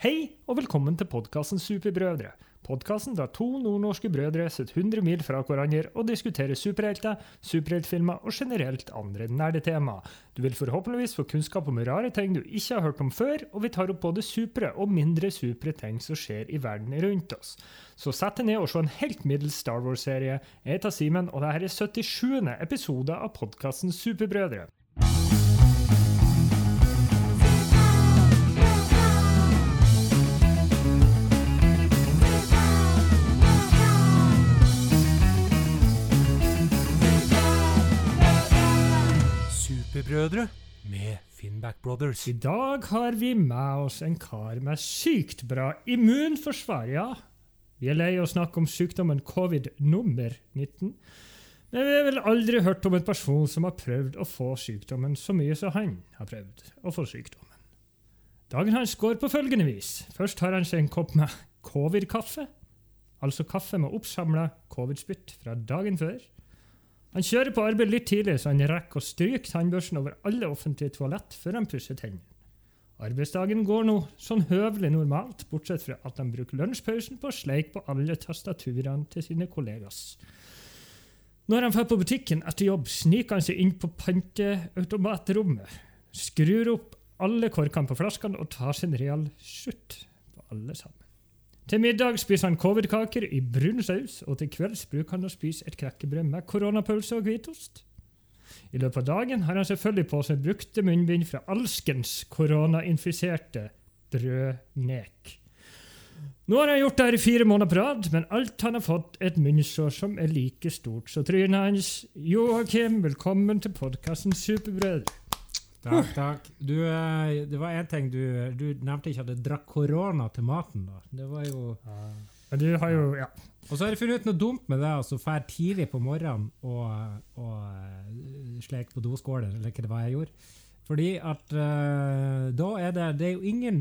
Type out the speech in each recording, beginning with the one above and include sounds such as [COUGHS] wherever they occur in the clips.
Hei og velkommen til podkasten Superbrødre. Podkasten der to nordnorske brødre sitter 100 mil fra hverandre og diskuterer superhelter, superheltfilmer og generelt andre nerdetemaer. Du vil forhåpentligvis få kunnskap om rare ting du ikke har hørt om før, og vi tar opp både supre og mindre supre ting som skjer i verden rundt oss. Så sett deg ned og se en helt middels Star Wars-serie. Jeg heter Simen, og dette er 77. episode av podkasten Superbrødre. Superbrødre med Finnback Brothers. I dag har vi med oss en kar med sykt bra immunforsvar, ja. Vi er lei av å snakke om sykdommen covid nummer 19. Men vi har vel aldri hørt om en person som har prøvd å få sykdommen så mye som han har prøvd å få sykdommen. Dagen hans går på følgende vis. Først har han seg en kopp med covid-kaffe. Altså kaffe med oppsamla covid-spytt fra dagen før. Han kjører på arbeid litt tidlig, så han rekker å stryke tannbørsten over alle offentlige toalett før han pusser tennene. Arbeidsdagen går nå sånn høvelig normalt, bortsett fra at han bruker lunsjpausen på å sleike på alle tastaturene til sine kollegas. Når han drar på butikken etter jobb, sniker han seg inn på panteautomatrommet, skrur opp alle korkene på flaskene og tar sin real slutt på alle sammen. Til middag spiser han covid-kaker i brun saus, og til kvelds bruker han å spise et knekkebrød med koronapølse og hvitost. I løpet av dagen har han selvfølgelig på seg brukte munnbind fra alskens koronainfiserte brødnek. Nå har han gjort det her i fire måneder på rad, men alt han har fått et munnsår som er like stort som trynet hans. Joakim, velkommen til podkasten Superbrødre. Takk, takk. Du, eh, det var én ting du, du nevnte ikke at du drakk korona til maten. da. Det var jo... Men du har jo Ja. Og så har jeg funnet ut noe dumt med det, altså dra tidlig på morgenen og, og uh, sleike på doskåler, eller hva det var jeg gjorde. Fordi at uh, da er det, det er jo ingen,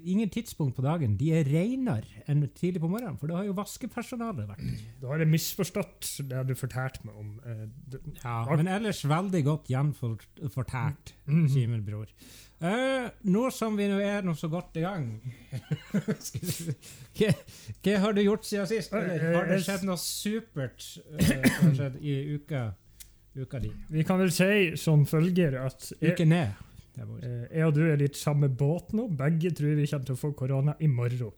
ingen tidspunkt på dagen de er renere enn tidlig på morgenen, for da har jo vaskepersonalet vært. Da har jeg misforstått det du fortalte meg om. Uh, det, Ja, men ellers veldig godt gjenfortært, Mhm. Simen Bror. Uh, nå som vi nå er nå så godt i gang [LAUGHS] hva, hva har du gjort siden sist? Eller har det skjedd noe supert eh, skjedd i uka, uka di? Vi kan vel si som følger at jeg, Uken ned. Eh, jeg og du er litt samme båt nå. Begge tror vi kommer til å få korona i morgen.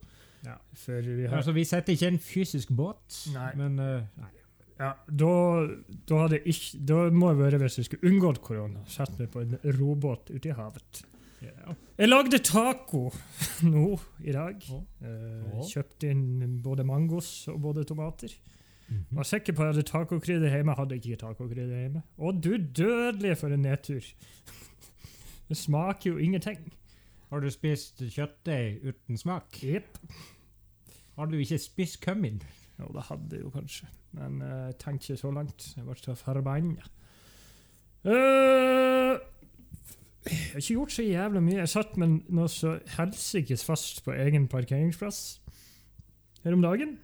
Ja. Vi har Altså, vi setter ikke en fysisk båt, Nei. men uh, nei. Ja, da, da, ikke, da må det være hvis jeg skulle unngått korona. Sett meg på en robåt ute i havet. Yeah. Jeg lagde taco [LAUGHS] nå i dag. Oh. Eh, oh. kjøpte inn både mangos og både tomater. Mhm. Var sikker på at jeg hadde tacokrydder hjemme. Hadde ikke tacokrydder hjemme. Å, du dødelige for en nedtur! [LAUGHS] Det smaker jo ingenting. Har du spist kjøttdeig uten smak? Jepp. Har du ikke spist kummin? Jo, det hadde jeg jo kanskje, men jeg jeg tenkte ikke så langt. Jeg ble så forbanna. Uh, jeg har ikke gjort så jævla mye. Jeg satt med noe så helsikes fast på egen parkeringsplass her om dagen.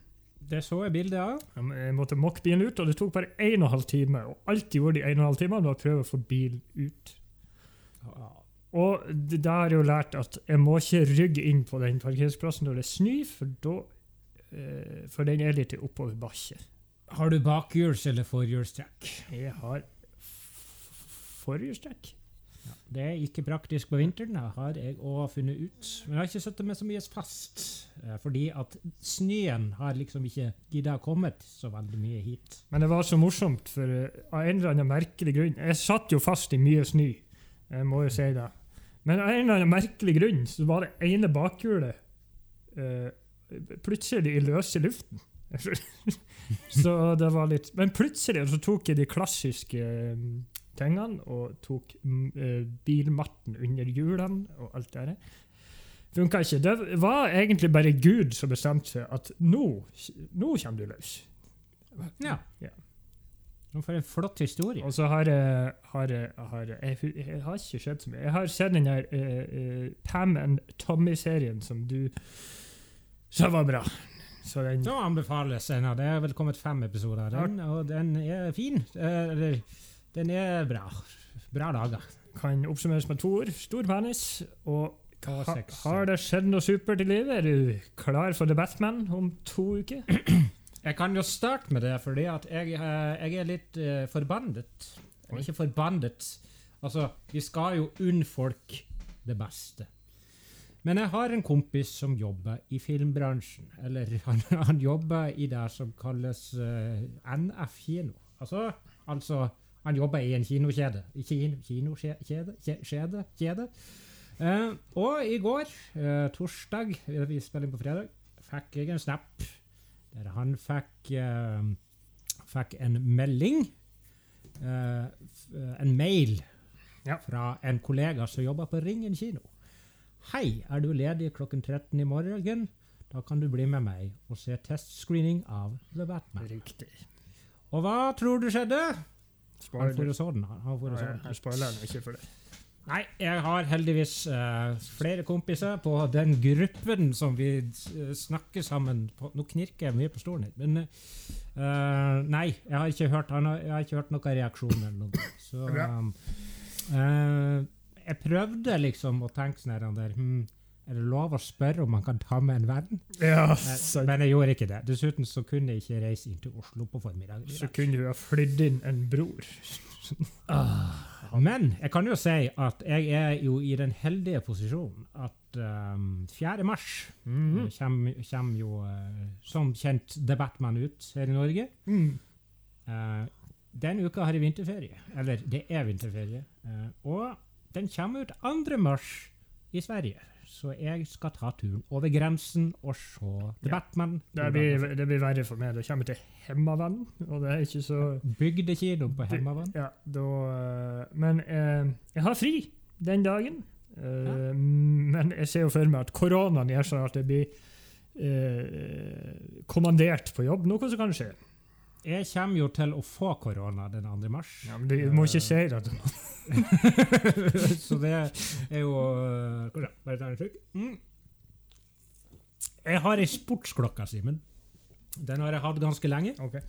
Det så jeg bildet av. Jeg måtte mokke bilen ut, og det tok bare 1 12 time. Og alt de gjorde de 1 12 timer, var å prøve å få bilen ut. Og det har jeg jo lært at jeg må ikke rygge inn på den parkeringsplassen når det snør, for da eh, For den er litt oppoverbakke. Har du bakhjuls- eller forhjulstrekk? Jeg har f- Det er ikke praktisk på vinteren, har jeg òg funnet ut. Men jeg har ikke satt med så mye fast, eh, fordi at snøen har liksom ikke gidda kommet så veldig mye hit. Men det var så morsomt, for eh, av en eller annen merkelig grunn Jeg satt jo fast i mye snø, jeg må jo si det. Men av en eller annen merkelig grunn så var det ene bakhjulet uh, plutselig i løse luften. [LAUGHS] så det var litt Men plutselig så tok jeg de klassiske eh, tingene og tok mm, eh, bilmatten under hjulene og alt det der. Funka ikke. Det var egentlig bare Gud som bestemte seg at nå, nå kommer du løs. Ja. Ja. Jeg en flott historie. Og så har har, har jeg, jeg, har ikke sett så mye. Jeg har sett den der uh, eh, Pam and Tommy-serien som du sa var bra. Så den Så anbefales en av det. er vel kommet fem episoder av den, og den er fin. Eh, Eller, den er bra. Bra laga. kan oppsummeres med to ord. Stor penis og Ha, har det skjedd noe supert i livet? Er du klar for The Batman om to uker? [CLEARS THROAT] Jeg kan jo starte med det, fordi at jeg, eh, jeg er litt uh, forbandet. Ikke forbandet. Altså, vi skal jo unne folk det beste. Men jeg har en kompis som jobber i filmbransjen. Eller [LAUGHS] han, han jobber i det som kalles uh, NF kino. Altså, altså han jobber i en kinokjede. Kino, kinokjede? Kjede? Kjede. Eh, og i går, eh, torsdag, vi spiller inn på fredag, fikk jeg en snap der han fikk, eh, fikk en melding, eh, eh, en mail, Ja. fra en kollega som jobber på Ringen kino. Hei, er du ledig klokken 13 i morgen? Da kan du bli med meg og se testscreening av The Batman. Riktig. Og hva tror du skjedde? Han for Spoiler. den. Han den. Jeg spoiler den ikke for deg. Nei, jeg har heldigvis uh, flere kompiser på den gruppen som vi eh, snakker sammen på. Nå knirker jeg mye på stolen her, men uh, Nei, jeg har ikke hørt, han har, jeg har ikke hørt noen reaksjon eller noe. Så um, uh, Jeg prøvde liksom å tenke sånn der hm, Er det lov å spørre om man kan ta med en venn? Ja, Eh, så, Men jeg gjorde ikke det. Dessuten så kunne jeg ikke reise inn til Oslo på formiddagen. så kunne du ha flydd inn en bror. [LAUGHS] Men jeg kan jo si at jeg er jo i den heldige posisjonen at um, 4. mars mm. eh, kommer, kommer jo uh, som kjent The Batman ut her i Norge. Mm. Uh, den uka har jeg vinterferie. Eller det er vinterferie. Uh, og den kommer ut 2. mars i Sverige. Så jeg skal ta turen over grensen og se The Ja. Batman. Det blir, det blir verre for meg. Da kommer jeg til Hemmavann, og det er ikke så Bygdekino på Hemmavann? Ja, da, øh, men eh, jeg har fri den dagen. Øh, Men jeg ser jo for meg at koronaen gjør sånn at jeg blir øh, kommandert på jobb, noe som kan skje. Jeg kommer jo til å få korona den 2. mars. Ja, men Du må ikke si det. [LAUGHS] så det er jo øh, Skal bare ta en slurk. Mm. Jeg har ei sportsklokke, Simen. Den har jeg hatt ganske lenge. Okay.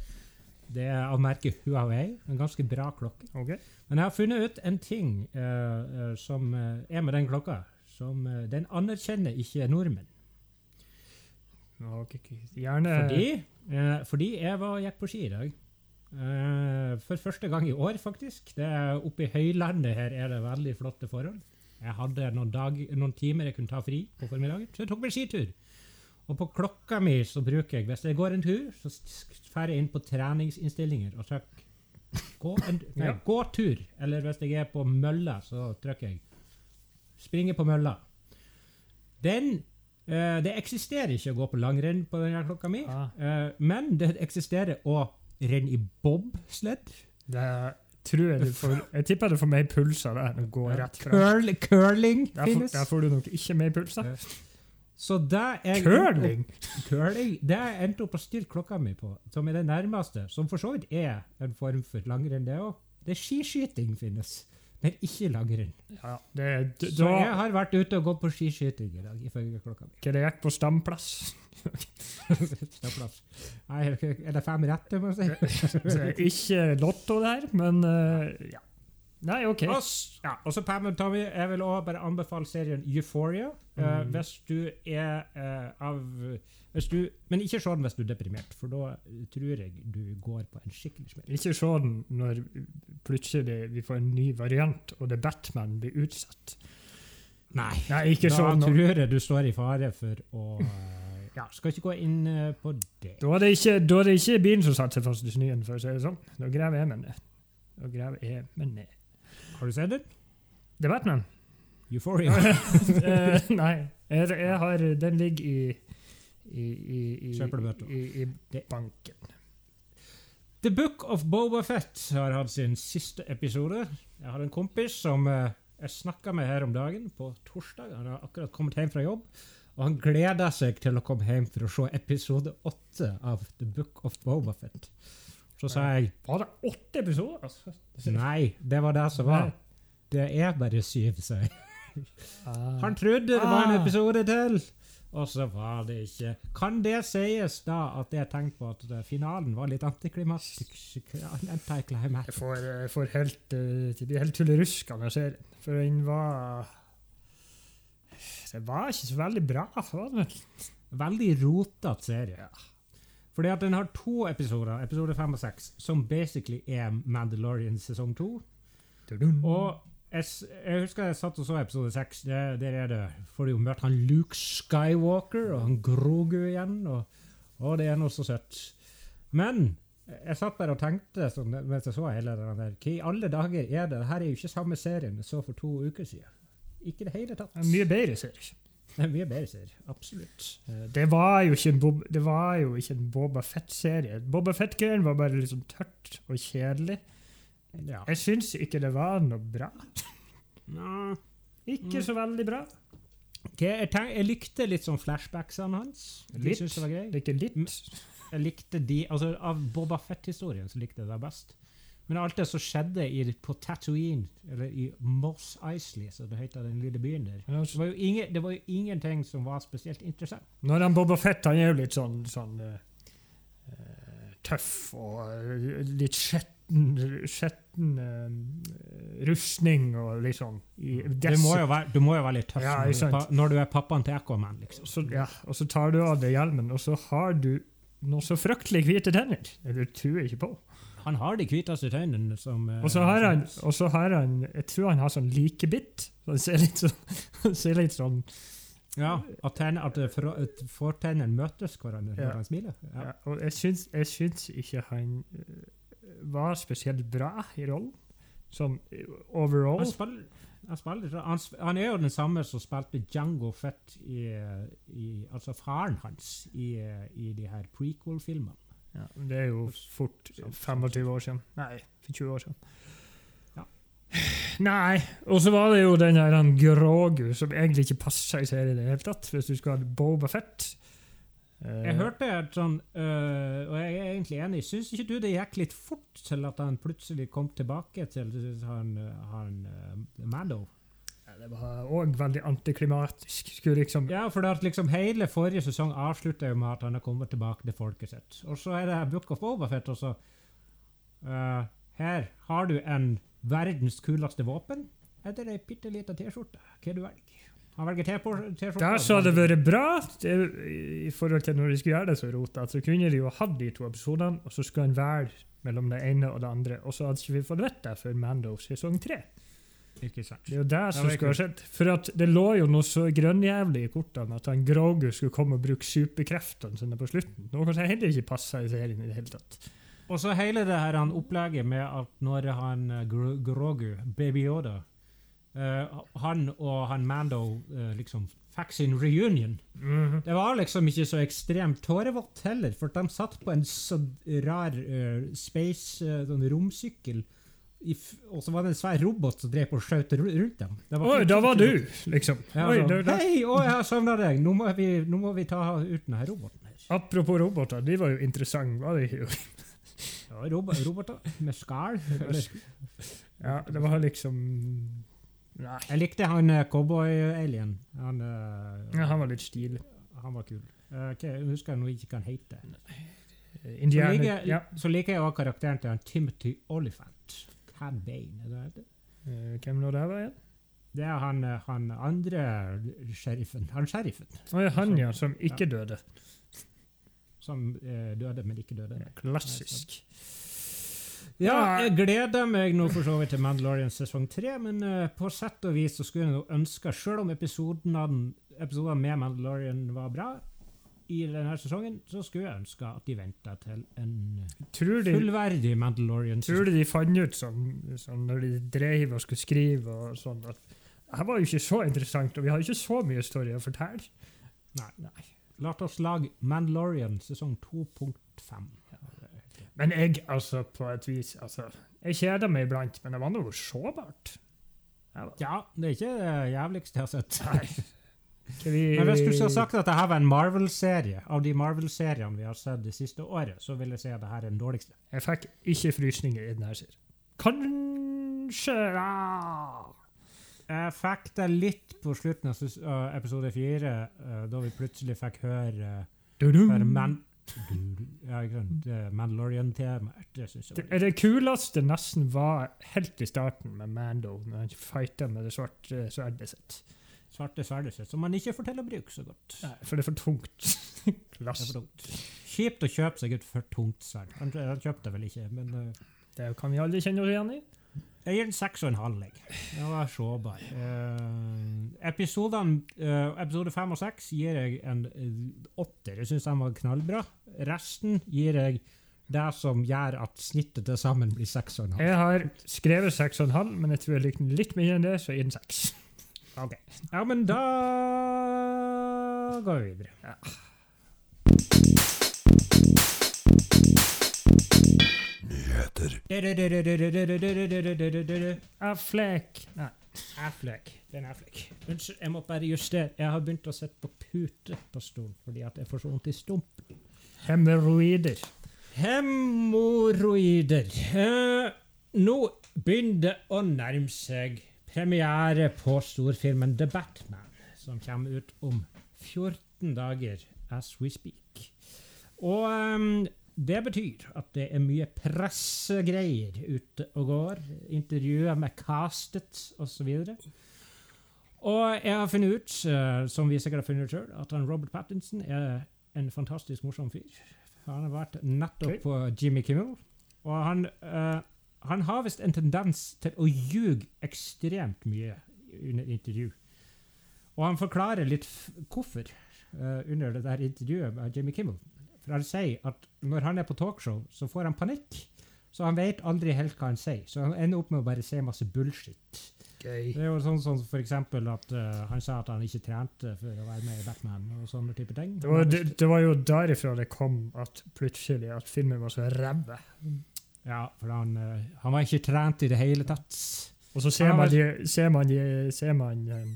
Det er av merket Huawei. En ganske bra klokke. Okay. Men jeg har funnet ut en ting eh, eh, som eh, er med den klokka. Som uh, Den anerkjenner ikke nordmenn. Gjerne Fordi, eh, fordi jeg var, gikk på ski i dag. Eh, for første gang i år, faktisk. Det Oppe i høylandet her er det veldig flotte forhold. Jeg hadde noen, dag, noen timer jeg kunne ta fri på formiddagen, så jeg tok meg skitur. Og på klokka mi så bruker jeg, hvis jeg går en tur, så drar jeg inn på treningsinnstillinger og trykker gå, en, [LAUGHS] nei, Ja. gå tur. Eller hvis jeg er på mølla, så trykker jeg springe på mølla. Den eh, Det eksisterer ikke å gå på langrenn på denne klokka mi, Ah. uh, men det eksisterer å renne i bobsled. Det tror jeg du får [LAUGHS] Jeg tipper du får mer pulser der. å gå rett fram. Curl, curling Der får, finnes. der får du nok ikke mer pulser. da. Så det er Curling? curling det jeg endte opp å stille klokka mi på, som er det nærmeste, som for så vidt er en form for langrenn, det òg. Det er skiskyting finnes, men ikke langrenn. Ja, det, d- Så jeg har vært ute og gått på skiskyting i dag, ifølge klokka mi. Hva det gikk på stamplass. [LAUGHS] stamplass. Nei, er det fem rette, må jeg si? [LAUGHS] Det er ikke lotto der, men uh, ja. Nei, OK. Og, ja, og så Pam og Tommy, jeg vil også bare anbefale serien Euphoria. Mm. Uh, hvis du er uh, av du, Men ikke se den hvis du er deprimert, for da tror jeg du går på en skikkelig smell. Ikke se den når plutselig vi får en ny variant, og det Batman blir utsatt. Nei, Nei, ikke da sånn. tror jeg du står i fare for å eh, Ja, skal ikke gå inn eh, på det. Da er det ikke, da er det ikke bilen som satte seg fast i snøen, for å si det sånn. Da graver jeg meg ned. Da graver jeg meg ned. Har du sett den? The Batman? Euphoria. [LAUGHS] Eh, nei. Jeg, jeg har, den ligger i i, i, i, i, banken. The Book of Boba Fett har hatt sin siste episode. Jeg har en kompis som eh, jeg snakka med her om dagen, på torsdag. Han har akkurat kommet hjem fra jobb. Og han gleder seg til å komme hjem for å se episode åtte av The Book of Boba Fett. Så sa jeg Var det åtte episoder? Altså? nei, det var det som var. Det er bare syv, sa jeg. Han trodde det var en Ah. episode til, og så var det ikke. Kan det sies da at det er tegn på at eh, finalen var litt antiklimatisk? Jeg [LAUGHS] Antiklimatisk. får, jeg får helt, uh, det blir helt tullerusk av den serien. For den var det var ikke så veldig bra. Veldig rotete serie. Fordi at den har to episoder, episode fem og seks, som basically er Mandalorian sesong to. Og jeg, jeg husker jeg satt og så episode seks. Der, er det får du jo møte han Luke Skywalker og han Grogu igjen. Og, og det er noe så søtt. Men jeg satt bare og tenkte sånn, mens jeg så hele den der Hva i alle dager er det? Dette er jo ikke samme serien jeg så for to uker siden. Ikke i det hele tatt. Er Mye bedre serie. Er mye bedre serie. Absolutt. Eh, Det var jo ikke en, Bob, det var jo ikke en Boba Fett-serie. Boba Fett-greien var bare litt sånn tørt og kjedelig. Ja. Jeg syns ikke det var noe bra. Nå, Ikke Mm. så veldig bra. Okay, jeg, tenk, jeg likte litt sånn flashbacksene hans. Litt? det var. Ikke litt. Jeg likte de, altså Av Boba Fett-historien så likte jeg det best. Men alt det som skjedde i, på Tatooine, eller i Moss Isley, som det heter den lille byen der det var, jo ingen, det var jo ingenting som var spesielt interessant. Når han Boba Fett han er jo litt sånn, sånn eh, eh, tøff og eh, litt skjetten, skjetten uh, rustning og liksom sånn i Det må være, du må jo være litt tøff Ja, når, du, når du er pappaen til Aquaman, liksom. så, ja, og så tar du av deg hjelmen, og så har du noe så fryktelig hvite tenner. Det tror ikke på. Han har de hviteste tennene som eh, Og så har han, har han Jeg tror han har sånn likebitt. Så han ser litt sånn, [LAUGHS] ser litt sånn Ja, at, ten, at for- fortennene møtes hverandre Ja. når han smiler. Ja. ja, Og jeg syns, jeg syns ikke han eh, var spesielt bra i rollen. Sånn eh, overall. Han, spiller, han, spiller, han, han er jo den samme som spilte Django Fett i, i Altså faren hans i, i de her prequel-filmene. Ja, det er jo fort 25 år siden. Nei, for 20 år siden. Ja. Nei, og så var det jo den der han Grogu som egentlig ikke passer i serien i det hele tatt, hvis du skal ha Boba Fett. Eh, Jeg hørte et sånn, øh, og jeg er egentlig enig, syns ikke du det gikk litt fort til at han plutselig kom tilbake til han, han uh, Mando? ja, Det var òg veldig antiklimatisk. Skulle liksom Ja, for det liksom hele forrige sesong avslutta jo med at han har kommet tilbake til folket sitt. Og så er det Book of Overfett, og så uh, Her har du en verdens kuleste våpen, eller ei bitte lita T-skjorte. Hva du velger Han velger T-skjorte. Der så det vært bra det, i forhold til når de skulle gjøre det så rota, Så kunne de jo hatt de to episodene, og så skulle han velge mellom det ene og det andre. Og så hadde ikke vi fått vite det før Mando sesong tre. Ikke sant. Det er jo det som skulle ha skjedd. For det lå jo noe så grønnjævlig i kortene at han Grogu skulle komme og bruke superkreftene sine på slutten. Noe som heller ikke passa i serien i det hele tatt. Og så hele det her han opplegget med at når han eh, Gro- Grogu, Baby Yoda eh, Han og han Mando uh, liksom fikk sin reunion. Det var liksom ikke så ekstremt tårevått heller, for de satt på en så rar uh, space sånn romsykkel, og så var det en svær robot som drev på og skjøt rundt dem. Det Oi, da var du, liksom. Ja, Oi, sånn, da, da. Hei, å, jeg har savna deg! Nå må, vi, nå må vi ta ut denne roboten. her. Apropos roboter, de var jo interessante, var de ikke? Ja, robo roboter med skall. Ja, det var liksom Nei. Jeg likte han eh, cowboy-alien. Han, uh, Ja, han var litt stilig. han var kul. Uh, okay, jeg husker nå ikke hva han heter. Så liker, ja. så liker jeg også karakteren til han Timothy Oliphant. Cad Bane, er det det? Uh, Hvem nå det var igjen? Det er han, han andre sheriffen. Han sheriffen Oh, ja, han, ja, som ikke døde. som uh, døde, men ikke døde. Klassisk. Ja, jeg gleder meg nå for så vidt til Mandalorian sesong tre, men uh, på sett og vis så skulle jeg ønske, selv om episoden med Mandalorian var bra i denne sesongen, så skulle jeg ønske at de venta til en de, fullverdig Mandalorian tror du de fant ut sånn, sånn når de drev og skulle skrive og sånn at det var jo ikke så interessant, og vi har ikke så mye story å fortelle. Nei. Nei. La oss lage Mandalorian sesong 2.5. Men jeg, altså, på et vis altså, Jeg kjeder meg iblant, men det var noe sårbart. Ja, Ja, det er ikke det jævligste jeg har sett. Nei. Vi, Men hvis du skulle sagt at dette var en Marvel-serie, av de Marvel-seriene vi har sett det siste året, så vil jeg si at dette er den dårligste. Jeg fikk ikke frysninger i denne serien. Kanskje ja. Jeg fikk det litt på slutten av episode fire, eh, da vi plutselig fikk høre høre Du-du. Ja, det Mandalorian-temaet. Det synes jeg var litt det kuleste nesten var helt i starten med Mando, når han fighta med det svarte sverdet sitt. svarte sverdet sitt, som han ikke får til å bruke så godt. Nei, for det er for tungt. [LAUGHS] Det er for tungt. Kjipt å kjøpe seg et for tungt sverd. Han, han kjøpte det vel ikke, men uh, Det kan vi aldri kjenne oss igjen i. jeg gir den seks og en halv. jeg. Den var sårbar. Uh, episodene, uh, episode fem og seks gir jeg en eh, åtter. Jeg syns den var knallbra. Resten gir jeg det som gjør at snittet til sammen blir seks og en halv. Jeg har skrevet 6,5, men jeg tror jeg likte den litt mer enn det, så jeg gir den seks. Ok. Ja, men da går vi videre. Affleck. Nei. Affleck. Det er Affleck. Unnskyld, jeg må bare justere. Jeg har begynt å sitte på pute på stolen fordi at jeg får så vondt i stumpen. Hemoroider. Hemoroider. Eh, nå begynner det å nærme seg premiere på storfilmen The Batman, som kommer ut om 14 dager as we speak. Og ehm, det betyr at det er mye pressegreier ute og går. Intervjuer med castet osv. Og jeg har funnet ut, eh, som vi sikkert har funnet ut sjøl, at han Robert Pattinson er en fantastisk morsom fyr. Han har vært nettopp på Jimmy Kimmel, og han, uh, han har visst en tendens til å ljuge ekstremt mye under intervju. Og han forklarer litt hvorfor uh, under det der intervjuet med Jimmy Kimmel. For han sier at når han er på talkshow, så får han panikk. Så han vet aldri helt hva han sier. Så han ender opp med å bare si masse bullshit. Gøy. Det er jo sånn som for eksempel at uh, han sa at han ikke trente for å være med i Batman og sånne type ting. Det var, det, det var jo derifra det kom at plutselig at filmen var så ræva. Ja, for han, uh, han var ikke trent i det hele tatt. Og så ser man, de, ser man, de, ser man um,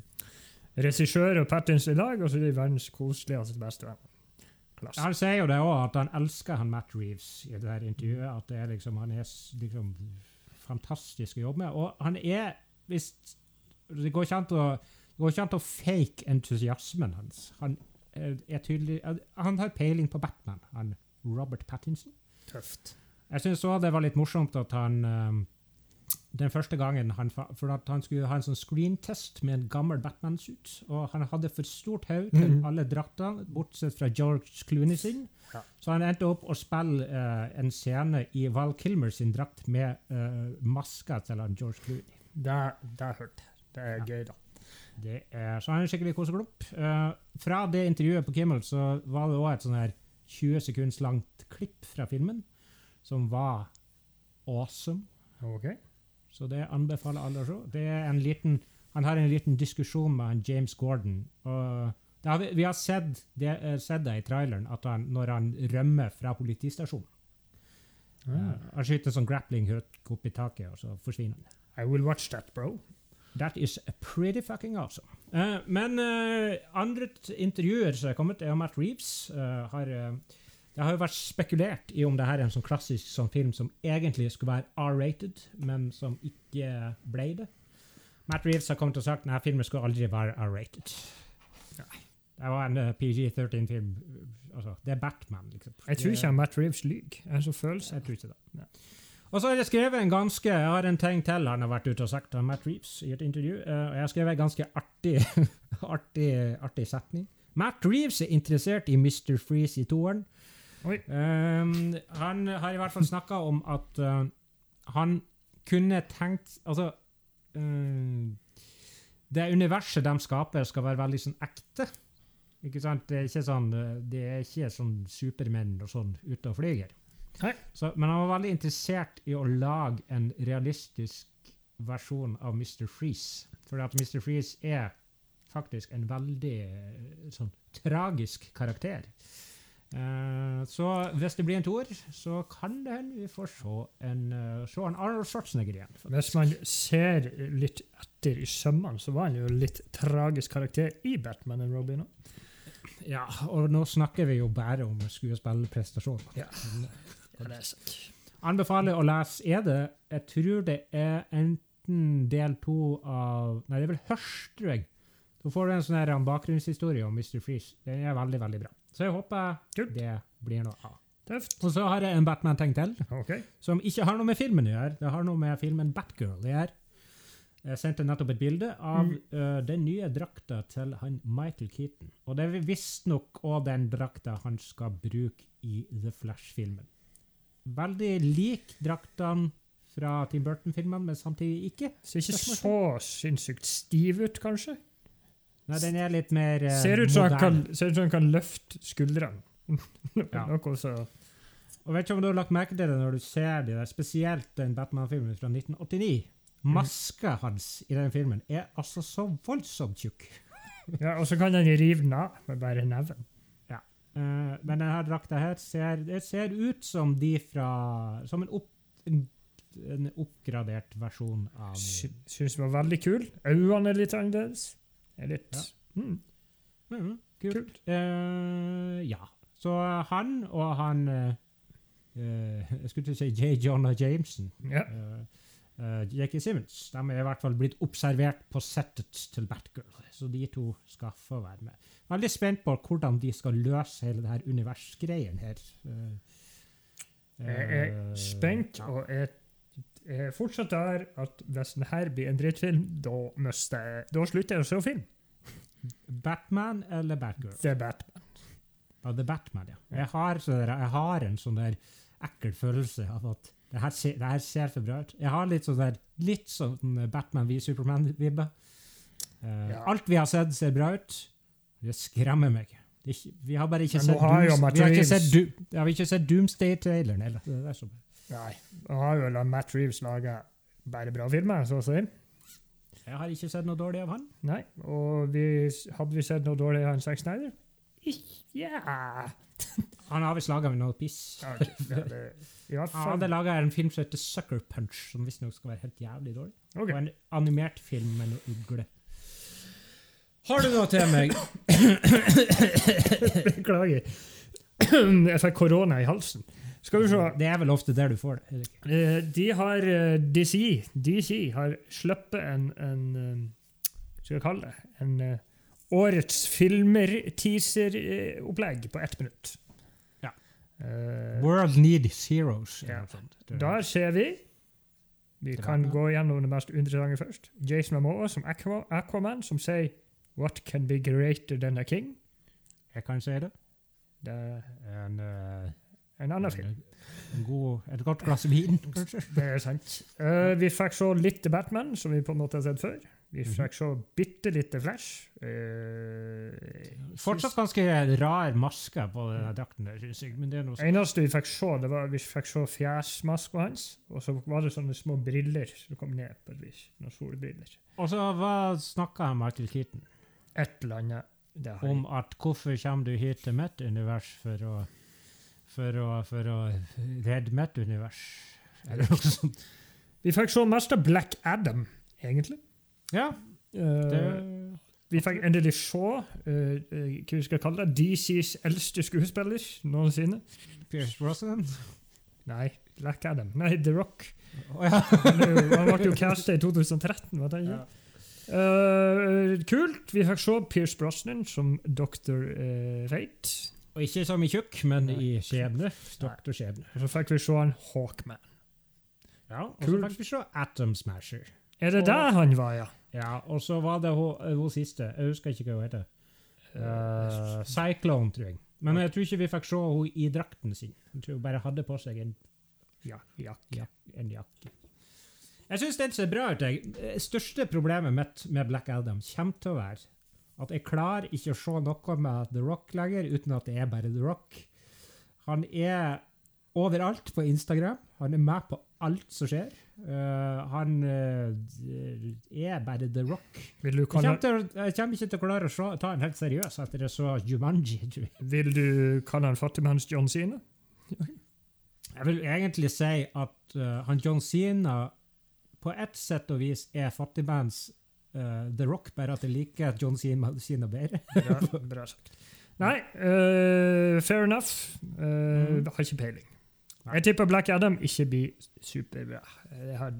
regissør og Pattins i dag, og så er de verdens koseligste bestevenn. Klasse. Han sier jo det òg, at han elsker han Matt Reeves i det der intervjuet. At det er liksom, han er liksom fantastisk å jobbe med. Og han er hvis, Det går ikke an å, ikke an å fake entusiasmen hans. Han er, er tydelig Han har peiling på Batman, han Robert Pattinson. Tøft. Jeg syns òg det var litt morsomt at han um, Den første gangen han, For at han skulle ha en sånn screentest med en gammel Batman-suit. Og han hadde for stort hode til mm. alle draktene, bortsett fra George Clooney sin. Ja. Så han endte opp å spille uh, en scene i Val Kilmer sin drakt med uh, maska til han George Clooney. Det har jeg hørt. Det er Ja. gøy, da. Det er, så han er skikkelig koseklump. Uh, fra det intervjuet på Kimmel så var det òg et sånn her 20 sekunds langt klipp fra filmen som var awesome. Ok. Så det anbefaler alle å se. Det en liten, han har en liten diskusjon med han James Gordon. Og har vi, vi har sett det, eh, sett det i traileren, at han, når han rømmer fra politistasjonen. Ah. Eh, han skyter sånn grappling hook opp i taket, og så forsvinner han. I will watch that, bro. That is pretty fucking awesome. Uh, men uh, andre intervjuer som er kommet, er Matt Reeves. har, det har jo vært spekulert i om det her er en sånn klassisk sånn film som egentlig skulle være R-rated, men som ikke ble det. Matt Reeves har kommet og sagt at filmen skulle aldri være R-rated. Det var en uh, PG-13-film. Altså, det er Batman, liksom. Jeg tror ikke Matt Reeves lyver. Jeg har så følelse. jeg tror ikke det. Ja. Og så har jeg skrevet en ganske Jeg har en ting til han har vært ute og sagt av Matt Reeves i et intervju. Uh, jeg har skrevet en ganske artig, [LAUGHS] artig, artig setning. Matt Reeves er interessert i Mr. Freeze i toeren. Um, han har i hvert fall snakka om at uh, han kunne tenkt Altså uh, Det universet de skaper, skal være veldig sånn ekte. Ikke sant? Det er ikke sånn, det er ikke sånn supermenn og sånn ute og flyger. Så, men han var veldig interessert i å lage en realistisk versjon av Mr. Freeze. For at Mr. Freeze er faktisk en veldig eh, sånn tragisk karakter. Eh, så hvis det blir en toer, så kan det hende vi får se en, uh, se en Arnold Schwarzenegger igjen. faktisk. Hvis man ser litt etter i sømmene, så var han jo litt tragisk karakter i Batman and Robin òg. Ja, og nå snakker vi jo bare om skuespillerprestasjoner. Ja. Er. Anbefaler å lese Er det Jeg tror det er enten del to av Nei, det er vel Hørstrøg. Da får du en sånn bakgrunnshistorie om Mr. Freeze. Den er veldig, veldig bra. Så jeg håper Kult. det blir noe av. Tøft. Og så har jeg en Batman-ting til, okay. som ikke har noe med filmen å gjøre. Det har noe med filmen Batgirl å gjøre. Jeg sendte nettopp et bilde av Mm. uh, den nye drakta til han Michael Keaton. Og det er visstnok òg den drakta han skal bruke i The Flash-filmen. Veldig lik draktene fra Tim Burton-filmene, men samtidig ikke. Ser ikke så sinnssykt stiv ut, kanskje. Nei, den er litt mer eh, Ser ut som han kan, ser ut som han kan løfte skuldrene. [LAUGHS] Ja. Noe så Og vet ikke om du har lagt merke til det når du ser de der, spesielt den Batman-filmen fra 1989. Mhm. Maska hans i den filmen er altså så voldsomt tjukk. Ja, og så kan han rive den av med bare neven. Eh, men denne drakta her ser, det ser ut som de fra Som en, opp, en, en oppgradert versjon av Sy- Syns den var veldig kul. Øynene er litt annerledes. Er litt Ja. mm, Mhm, kult. kult. Uh, ja. Så han og han eh, Jeg skulle til å si J. Jonah Jameson. Ja. Uh, J.K. Simmons. De er i hvert fall blitt observert på settet til Batgirl, så de to skal få være med. Veldig spent på hvordan de skal løse hele det her universgreien her. Jeg er spent, og jeg jeg er fortsatt der at hvis denne blir en drittfilm, da jeg Da slutter jeg å se film. Batman eller Batgirl? Det er Batman. Ja, det er Batman, ja. Jeg har, så der, jeg har en sånn der ekkel følelse av at det her, ser, det her ser for bra ut. Jeg har litt sånn der, litt sånn Batman v Superman-vibbe. Eh, Ja. Alt vi har sett, ser bra ut. Det skremmer meg. Det ikke, vi har bare ikke sett, har Dooms- vi har ikke sett, du, ja, vi har ikke sett Doomsday-traileren. Det er så som- Nei. Nå har jo la Matt Reeves lage bare bra filmer, så å si. Jeg har ikke sett noe dårlig av han. Nei. Og vi, hadde vi sett noe dårlig av han Zack Snyder? Ja. [LAUGHS] Han har visst laga noe piss. Ja, ok. Ja, det- Ja, [LAUGHS] Han hadde laga en film som heter Sucker Punch, som visstnok skal være helt jævlig dårlig. Okay. Og en animert film med noe ugle. Har du noe til meg? [COUGHS] [COUGHS] Beklager. [COUGHS] Jeg fikk korona i halsen. Skal vi se. Det er vel ofte der du får det. Eh, De har eh, DC, DC har sluppet en, en eh, skal vi kalle det? En årets filmer-teaser-opplegg på ett minutt. Ja. World Needs Heroes. Ja. Der ser vi Vi kan gå gjennom det mest interessante først. Jason Momoa som Aqua- Aquaman, som sier 'What can be greater than a king?' Jeg kan si det. Det er En, eh, en annen film. en, god, et godt glass vin, kanskje. [LAUGHS] Det er sant. Uh, vi fikk se litt Batman, som vi på en måte har sett før. Vi Mhm. fikk se bitte lite Flash. Uh, Fortsatt ganske rar maske på den drakten der, synes jeg. Men det er noe eneste vi fikk se, det var vi fikk se fjesmaska hans, og så var det sånne små briller som kom ned på et vis. Noen solbriller. Og så snakka Michael Keaton Et eller annet. Om at hvorfor kommer du hit til mitt univers for å for å, for å redde mitt univers? Eller noe sånt. Vi fikk se mest av Black Adam, egentlig. Ja, Det... Uh, vi fikk endelig se eh, hva vi skal kalle det, DCs eldste skuespiller noensinne. Pierce Brosnan. Nei, Black Adam. Nei, The Rock. Oh, ja. Han ble jo casta i 2013, var det ikke? Ja. Uh, kult. Vi fikk se Pierce Brosnan som Dr. Uh, Fate. Og ikke som i tjukk, men Nei. i skjebne. Doktorskjebne. Og så fikk vi se han Hawkman. Ja, og så fikk vi se Atom Smasher. Er det Og- der han var, ja? Ja, og så var det hun, hun siste. Jeg husker ikke hva hun heter. Uh, Cyclone, tror jeg. Men jeg tror ikke vi fikk se henne i drakten sin. Jeg tror hun bare hadde på seg en, Ja, ja. en jakke. Jeg syns den ser bra ut. jeg. Det største problemet mitt med Black Adam kommer til å være at jeg klarer ikke å se noe med The Rock lenger uten at det er bare The Rock. Han er overalt på Instagram. Han er med på alt som skjer. Uh, han uh, er bare The Rock. Vil du Jeg kommer, til, jeg kommer ikke til å klare å se, ta han helt seriøst etter jeg så Jumanji. [LAUGHS] vil du kalle han fattigmanns John Cena? Jeg vil egentlig si at uh, han John Cena på ett sett og vis er fattigmanns eh, The Rock, bare at jeg liker John Cena, Cena bedre. Bra, [LAUGHS] bra sagt. Nei, uh, fair enough. Uh, mm. Har ikke peiling. Nei. Jeg tipper Black Adam ikke blir superbra. Jeg har,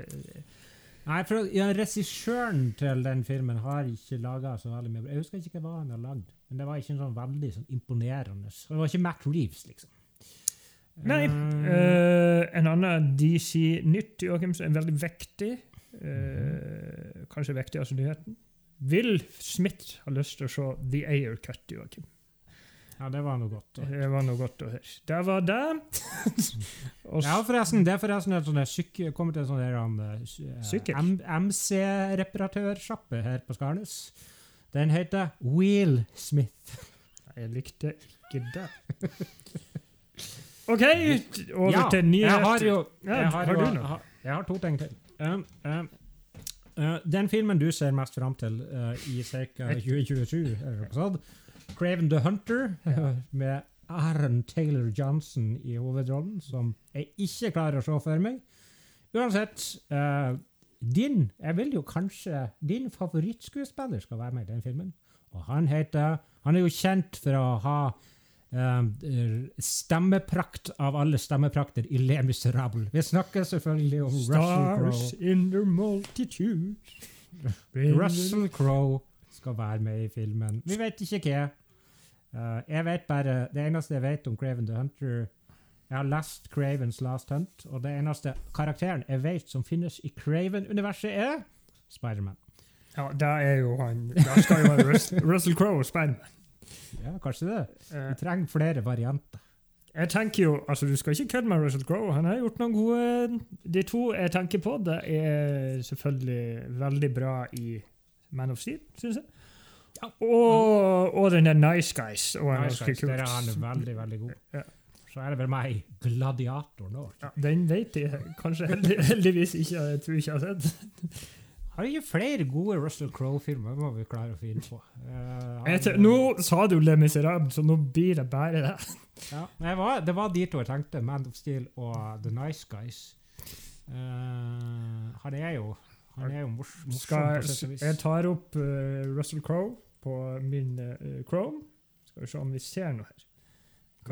Nei, for ja, Regissøren til den filmen har ikke laga så veldig mye. Jeg husker ikke hva han har lagd, men det var ikke sånn veldig sånn imponerende. Det var ikke Matt Reeves, liksom. Nei. Eh, eh, en annen DC-nytt, Joakim, som er veldig viktig. Eh, kanskje viktigste nyheten. Vil Smith ha lyst til å se The Ayer Cut, Joakim. Ja, det var noe godt. da. Det var noe godt å høre. Det var det. [LAUGHS] Ja, forresten, det er forresten et sånt syk- kommer til en sånn eh? M- MC-reparatørsjappe her på Skarnes. Den heter Wheel Smith. [LAUGHS] Jeg likte ikke det. OK, over ja, til nyheter. Jeg har jo jeg har, har jo, jeg har to ting til. Um, um, uh, den filmen du ser mest fram til uh, i ca. 2027, er sånn? Craven the Hunter, [LAUGHS] med Aaron Taylor Johnson i hovedrollen, som jeg ikke klarer å se for meg. Uansett, uh, din Jeg vil jo kanskje Din favorittskuespiller skal være med i den filmen. Og han heter Han er jo kjent for å ha stemmeprakt av alle stemmeprakter i Le Miserable. Vi snakker selvfølgelig om Russell Stars Crowe. in the multitude. [LAUGHS] Russell Crowe skal være med i filmen. Vi vet ikke hva. Uh, jeg vet bare, Det eneste jeg vet om Craven the Hunter Jeg har lest Cravens Last Hunt, og det eneste karakteren jeg vet som finnes i Craven-universet, er Spiderman. Ja, det er jo han. Det skal jo være Russell, [LAUGHS] Russell Crowe Spiderman. Ja, kanskje det. Eh, Vi trenger flere varianter. Jeg tenker jo, altså Du skal ikke kødde med Russell Crowe. Han har gjort noen gode De to jeg tenker på, det er selvfølgelig veldig bra i Man of Steel, syns jeg. Og, og den der Nice Guys. Og Nice Guys. Der er han veldig, veldig god. Ja. Så er det vel meg, Gladiator nå. Ja, den vet jeg kanskje heldigvis ikke. Jeg tror ikke jeg har sett. Har ikke flere gode Russell Crowe-filmer, må vi klare å finne på. Uh, tror- Nå sa du Le Miserable, så nå blir det bare det. Ja, jeg var, det var de to jeg tenkte. Man of Steel og The Nice Guys. Uh, han er jo han er jo mors, morsom Skal, vis. jeg tar opp uh, Russell Crowe på min Chrome. Skal vi se om vi ser noe her.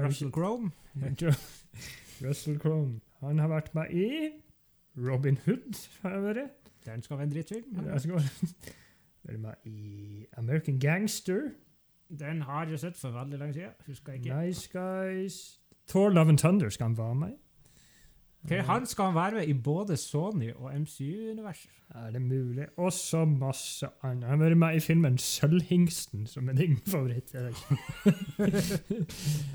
Russell Crowe. [LAUGHS] Russell Crowe. Han har vært med i Robin Hood. har jeg vært. Den skal være en drittfilm. Jeg skal [LAUGHS] være med i American Gangster. Den har jeg sett for veldig lenge siden. Husker ikke. Nice Guys. Thor Love and Thunder skal han være med i. Ok, han skal være med i både Sony og MCU-universet. Er det mulig? Og så masse annet. Han har vært med i filmen Sølvhingsten, som er din favoritt. [LAUGHS] [LAUGHS]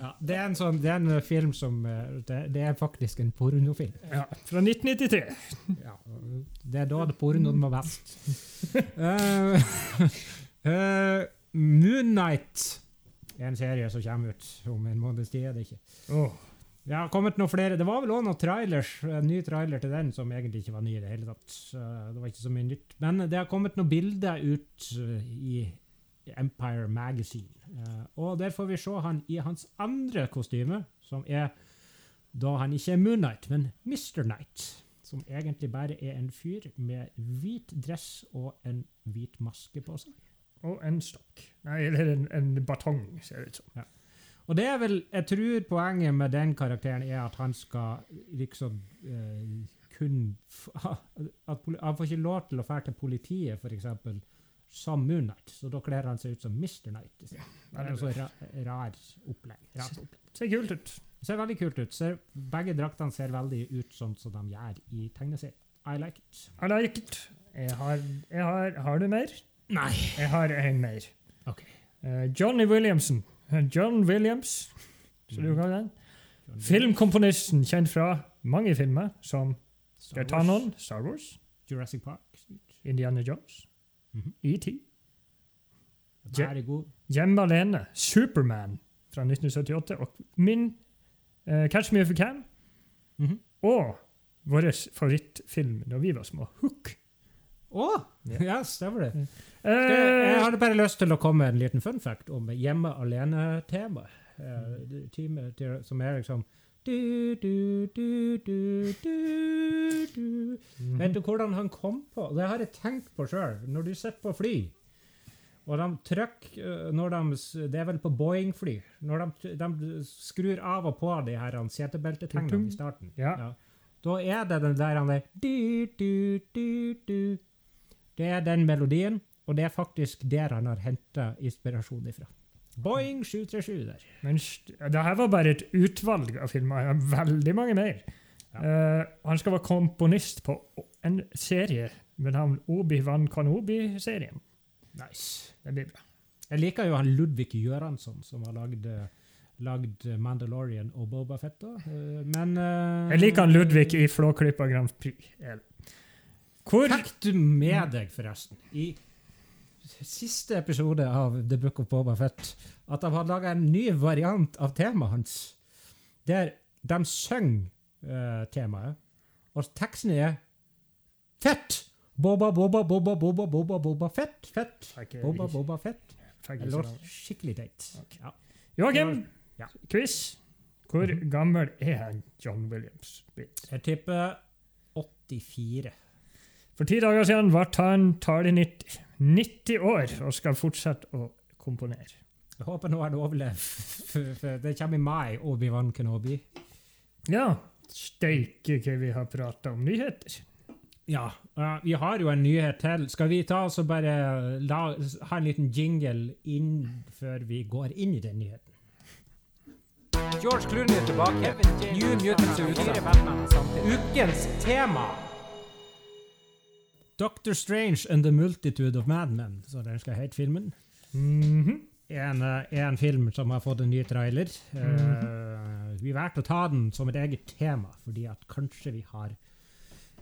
Ja, det, er en sånn, det er en film som eh, Det, det er faktisk en pornofilm. Ja, Fra 1993. Ja, det er da det pornoen var best. uh, [LAUGHS] uh, Moon Knight er en serie som kommer ut om en måneds tid. er det ikke? Åh, Det har kommet noen flere. Det var vel også noen trailers, en ny trailer til den som egentlig ikke var ny i det hele tatt. Det var ikke så mye nytt. Men det har kommet noen bilder ut eh, i Empire Magazine. Eh, og der får vi se han i hans andre kostyme, som er da han ikke er Moon Knight, men Mr. Knight. Som egentlig bare er en fyr med hvit dress og en hvit maske på seg. og en stokk. Nei, eller en, en batong, ser det ut som. Og det er vel, jeg tror poenget med den karakteren er at han skal liksom eh, kun at Han får ikke lov til å dra til politiet, f.eks., som Moon Knight. Så da kler han seg ut som Mr. Knight. i. Det er en så ra rar opplegg. Rart opplegg. Ser kult ut. Ser veldig kult ut. Ser, begge draktene ser veldig ut sånn som de gjør i tegneserien. I like it. I like it. Jeg har, jeg har, har du mer? Nei. Jeg har en mer. Okay. Uh, Johnny Williamson. John Williams, som du kaller den. Filmkomponisten kjent fra mange filmer, som Star Wars. Star Wars, Jurassic Park. Indiana Jones. E.T.. Hjemme alene, Superman fra 1978, og min uh, Catch Me If You Can, Mhm. og vår favorittfilm da vi var små, Hook. Å! Ja. Ja, stemmer det. Eh, Jeg hadde bare lyst til å komme med en liten fun fact om hjemme alene-temaet. Uh, som er liksom du, du, du, du, du, du. Mm. Vet du hvordan han kom på? Det har jeg tenkt på sjøl. Når du sitter på fly, og de trykker eh, når de, Det er vel på Boeing-fly. Når de, de skrur av og på de her setebeltetegnene i starten. Ja. Da er det den der han der du, du, du, du. Det er den melodien, og det er faktisk der han har henta inspirasjon ifra. Boeing 737 der. Men det her var bare et utvalg av filmer. Jeg har veldig mange mer. Eh, han skal være komponist på en serie med navn Obi-Wan Kanobi-serien. Nice. Det blir bra. Jeg liker jo han Ludvig Gjøransson, som har lagd, eh, lagd Mandalorian og Boba Fett. da. Eh, Men uh, Jeg liker han Ludvig i Flåklypa Grand Prix. Hvor Fikk du med deg, forresten, i siste episode av The Book of Boba Fett, at de har laga en ny variant av temaet hans, der de synger uh, temaet, og teksten er Fett! Boba, boba, boba, boba, boba, boba, fett, fett. Boba, boba, fett. Det ikke låt skikkelig teit. Ja. Joakim, Ja. quiz. Hvor gammel er han John Williams? blitt? Jeg tipper 84. For ti dager siden ble han tallet 90. 90 år og skal fortsette å komponere. Jeg håper nå han overlever, det kommer i mai, Obi-Wan Kenobi. Ja, steike hva vi har prata om nyheter. Ja, uh, vi har jo en nyhet til. Skal vi ta oss og bare la, ha en liten jingle inn før vi går inn i den nyheten? George Clooney er tilbake. New Mutants er utsatt. Ukens tema! Doctor Strange and the Multitude of Madmen, så den skal hete filmen. Mhm. En, eh, en film som har fått en ny trailer. Eh, vi valgte å ta den som et eget tema, fordi at kanskje vi har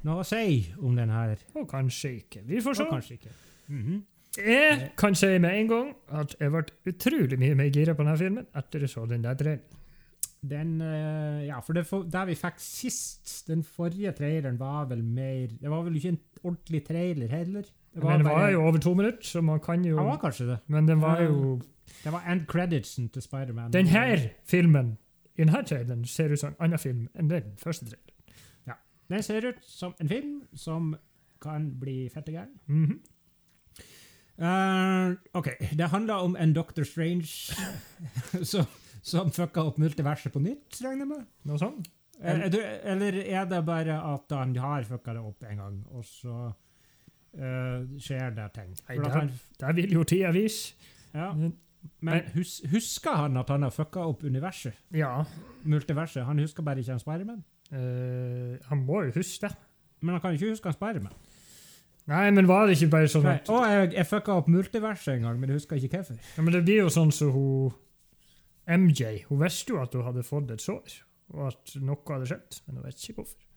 noe å si om den her. Og kanskje ikke. Vi får se. Og kanskje ikke. Mhm. Jeg kan si med en gang at jeg ble utrolig mye mer gira på denne filmen etter jeg så den der traileren. Den, eh, ja, for det, der vi fikk sist, den forrige traileren var vel mer Det var vel ikke en ordentlig trailer heller? Det Men det var jo over to minutter, så man kan jo var kanskje det. Men den var jo Det var end creditsen til Spiderman. Den her filmen i denne traileren ser ut som en annen film enn den første traileren. Den ser ut som en film som kan bli fette gæren. Mm -hmm. Uh, OK. Det handler om en Doctor Strange [LAUGHS] som, som fucka opp multiverset på nytt, regner jeg med? Noe sånt? Eller er det bare at han har fucka det opp en gang, og så uh, skjer det ting? Nei, det- han, Det vil jo tida vise. ja, Men- men hus, husker han at han har fucka opp universet? Ja. Multiverset? Han husker bare ikke han Spiderman? Uh, han må jo huske det. Men han kan ikke huske han Spiderman. Nei, men var det ikke bare sånn at Å, jeg, jeg fucka opp multiverset en gang, men jeg husker ikke hvorfor. ja, men Det blir jo sånn som hun MJ. Hun visste jo at hun hadde fått et sår, og at noe hadde skjedd, men hun vet ikke hvorfor.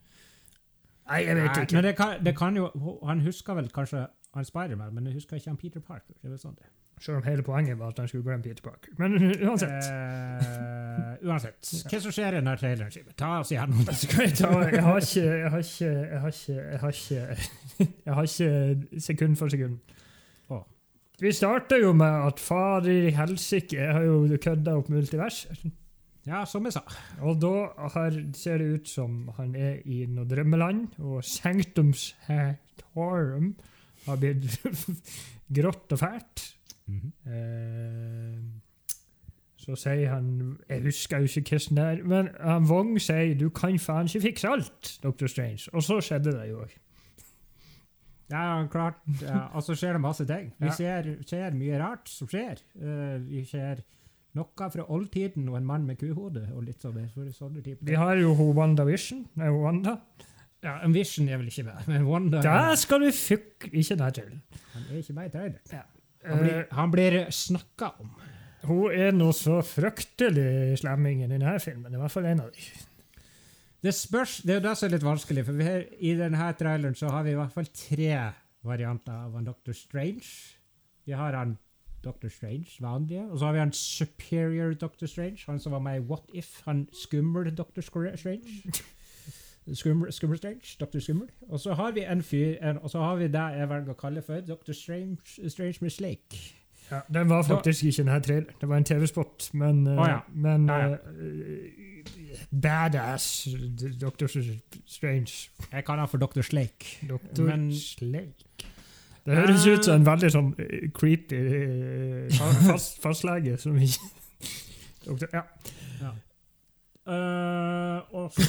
Nei, jeg vet ikke. Men det kan, det kan jo Han husker vel kanskje han Spiderman, men jeg husker ikke han Peter Parker. Det er sånn det. Selv om hele poenget var at han skulle glemme Peter Parker. Men [LAUGHS] uansett. Eh, uansett. Hva som skjer i denne traileren? Ta oss igjennom det. Jeg Jeg har ikke Jeg har ikke Jeg har ikke Jeg har ikke, jeg har ikke sekund for sekund. Vi starter jo med at far i helsike har jo kødda opp multiverset. Ja, som jeg sa. Og da har, ser det ut som han er i noe drømmeland, og Sanctums Hatorum har blitt [LAUGHS] grått og fælt. Eh, så sier han Jeg husker jo ikke hvordan det er, men han Wong sier 'du kan faen ikke fikse alt', Dr. Strange. Og så skjedde det jo òg. Ja, klart. Ja, og så skjer det masse ting. Vi Ja. ser, ser mye rart som skjer. Uh, vi ser noe fra oldtiden og en mann med kuhode og litt sånn. så- sånne type Vi har jo Wanda Vision. Er Nei, Wanda. Ja, en Vision er vel ikke med, men Wanda Der skal du fuck Ikke deg til. han er ikke med i traileren. Ja. Han blir, han blir snakka om. Hun er nå så fryktelig slemmingen i denne filmen. I hvert fall en av dem. Det spørs, det er jo det som er litt vanskelig, for vi har, i denne traileren så har vi i hvert fall tre varianter av en Dr. Strange. Vi har han Dr. Strange, vanlige, og så har vi han Superior Dr. Strange, han som var med i What If, han skummel Dr. Strange. [LAUGHS] Skummel, skummel Strange, Dr. Skummel. Og så har vi en fyr, en, og så har vi det jeg velger å kalle for Dr. Strange, Strange med Slake. Ja, den var faktisk ikke denne traileren. Det var en TV-spot, men, eh, Å ja. men Ja, ja. eh, Badass Dr. Strange. Jeg kaller han for Dr. Slake. Dr. Men- Slake. Det høres ut som en veldig sånn eh, creepy eh, [LAUGHS] fast, fastlege som ikke Doktor, [LAUGHS] ja. Uh, og så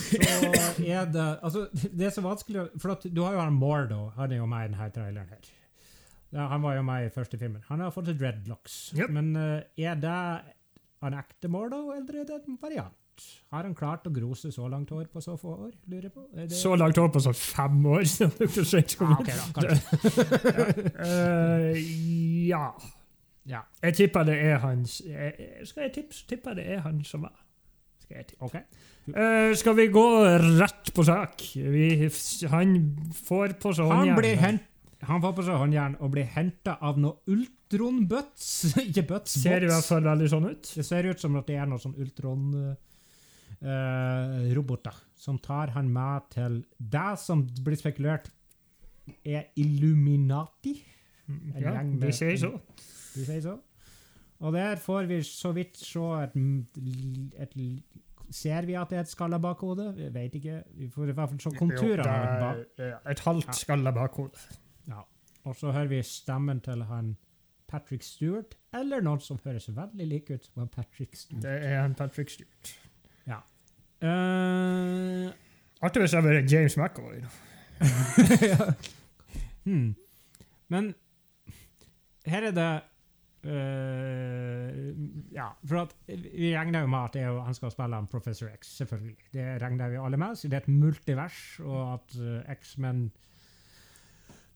er det Altså, det er så vanskelig For at du har jo han Mordo. Han er jo med i denne traileren her. Ja, han var jo med i første filmen. Han har fått dreadlocks. Yep. Men uh, er det han ekte Mordo, eller er det en variant? Har han klart å grose så langt hår på så få år, lurer jeg på? Det... Så langt hår på så fem år ja, Dr. Strange kom Ah, ut. ok da, kanskje. Uh, ja. Ja, Jeg tipper det er hans eh, Skal jeg tippe, tipper det er han som var. Skal jeg tippe. ok. Eh, skal vi gå rett på sak? Vi, han får på seg Han håndjern. blir hent... Han får på seg håndjern og blir henta av noe ultronbøts. [LAUGHS] Ikke Butts, Ser i hvert fall veldig sånn ut. Det ser ut som at det er noe sånn ultron-roboter som tar han med til det som blir spekulert er Illuminati. En Ja, gjeng med- sier så. De sier så. Og der får vi så vidt se et, et Ser vi at det er et skalla bakhode? Vi vet ikke. Vi får i hvert fall se konturene Jo, et det er et halvt skalla bakhode. Ja. Og så hører vi stemmen til han Patrick Stewart, eller noen som høres veldig lik ut som Patrick Stewart. Det er han Patrick Stewart. Eh, Artig hvis jeg hadde vært James McAvoy. [LAUGHS] hmm. Men her er det uh, Ja, for at vi regner jo med at jo, han skal spille en Professor X, selvfølgelig. Det regner vi alle med, Så det er et multivers, og at uh, X-Men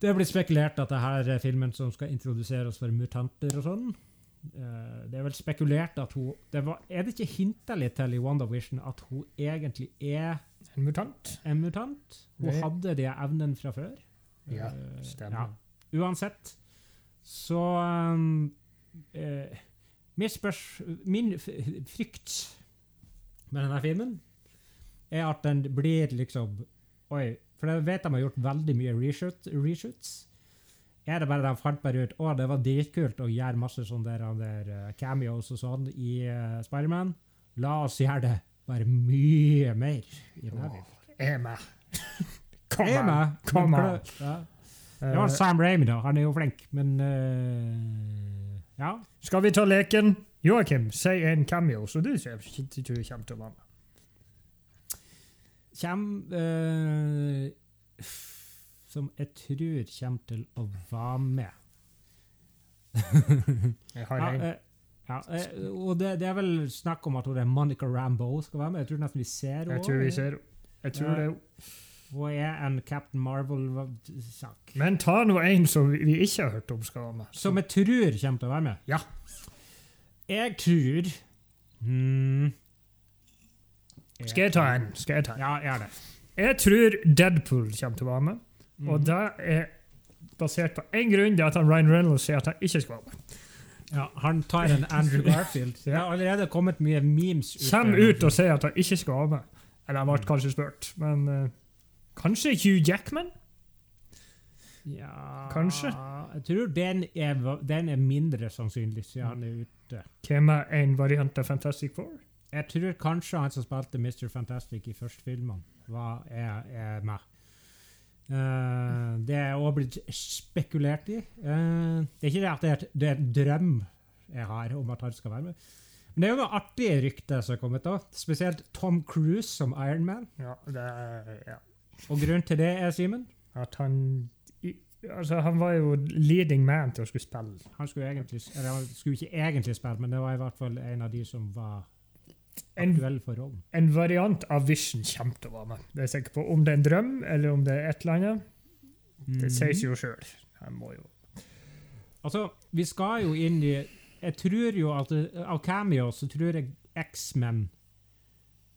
Det er blitt spekulert at det her er filmen som skal introdusere oss for mutanter og sånn. Eh, det er vel spekulert at hun det var, Er det ikke hinta litt til i WandaVision at hun egentlig er En mutant. en mutant? Hun Det- hadde de evnene fra før. Ja, Eh, stemmer. ja. Uansett, så um, eh, mitt spørs, Min frykt med denne filmen er at den blir liksom Oi, for jeg vet de har gjort veldig mye reshoot, reshoots. Er det bare de fant bare ut å det var dritkult å gjøre masse sånne der, der eh, cameos og sånn i uh, Spiderman? La oss gjøre det bare mye mer er. Kom an. Kom an. Ja. Det var Sam Raimi, da. Han er jo flink, men uh, Ja. skal vi ta leken? Joakim, si en cameo, så du tror kommer til å være med. Kjem eh, Som jeg tror kommer til å være med. [LAUGHS] Jeg har Ja, en. eh, ja, eh, og det, det er vel snakk om at hun er Monica Rambeau skal være med. Jeg tror nesten vi ser henne. Jeg tror vi ser Jeg tror Ja. det Hun er en Captain Marvel-sak. Men ta nå en som vi vi ikke har hørt om skal være med. Som jeg tror kommer til å være med. Ja. Jeg tror hmm, Skal jeg ta en? Skal jeg ta en? Ja, gjør det. Jeg tror Deadpool kommer til å være med. Og Mhm. det er basert på én grunn, det er at han Ryan Reynolds sier at han ikke skal være med. Ja, han tar en Andrew Garfield. Det har allerede kommet mye memes ut. Kommer ut og sier at han ikke skal være med. Eller han ble kanskje spurt, men uh, kanskje Hugh Jackman? Ja, Kanskje. Jeg tror den er, den er mindre sannsynlig, siden han er ute. Hvem er en variant av Fantastic Four? Jeg tror kanskje han som spilte Mr. Fantastic i første filmen, var, er, er med. Eh, det er også blitt spekulert i. Eh, det er ikke det at det er, et- det er en drøm jeg har om at han skal være med. Men det er jo noe artig rykte som har kommet da. Spesielt Tom Cruise som Iron Man. Ja, det er, ja. Og grunnen til det er, Simen, At han Altså, han var jo leading man til å skulle spille. han skulle egentlig, eller han skulle ikke egentlig spille, men det var i hvert fall en av de som var En, en variant av Vision kommer til å være med. Det er jeg sikker på. Om det er en drøm, eller om det er et eller annet, det sies sier seg jo sjøl. Altså, vi skal jo inn i Jeg tror jo at det- av cameo så tror jeg X-Men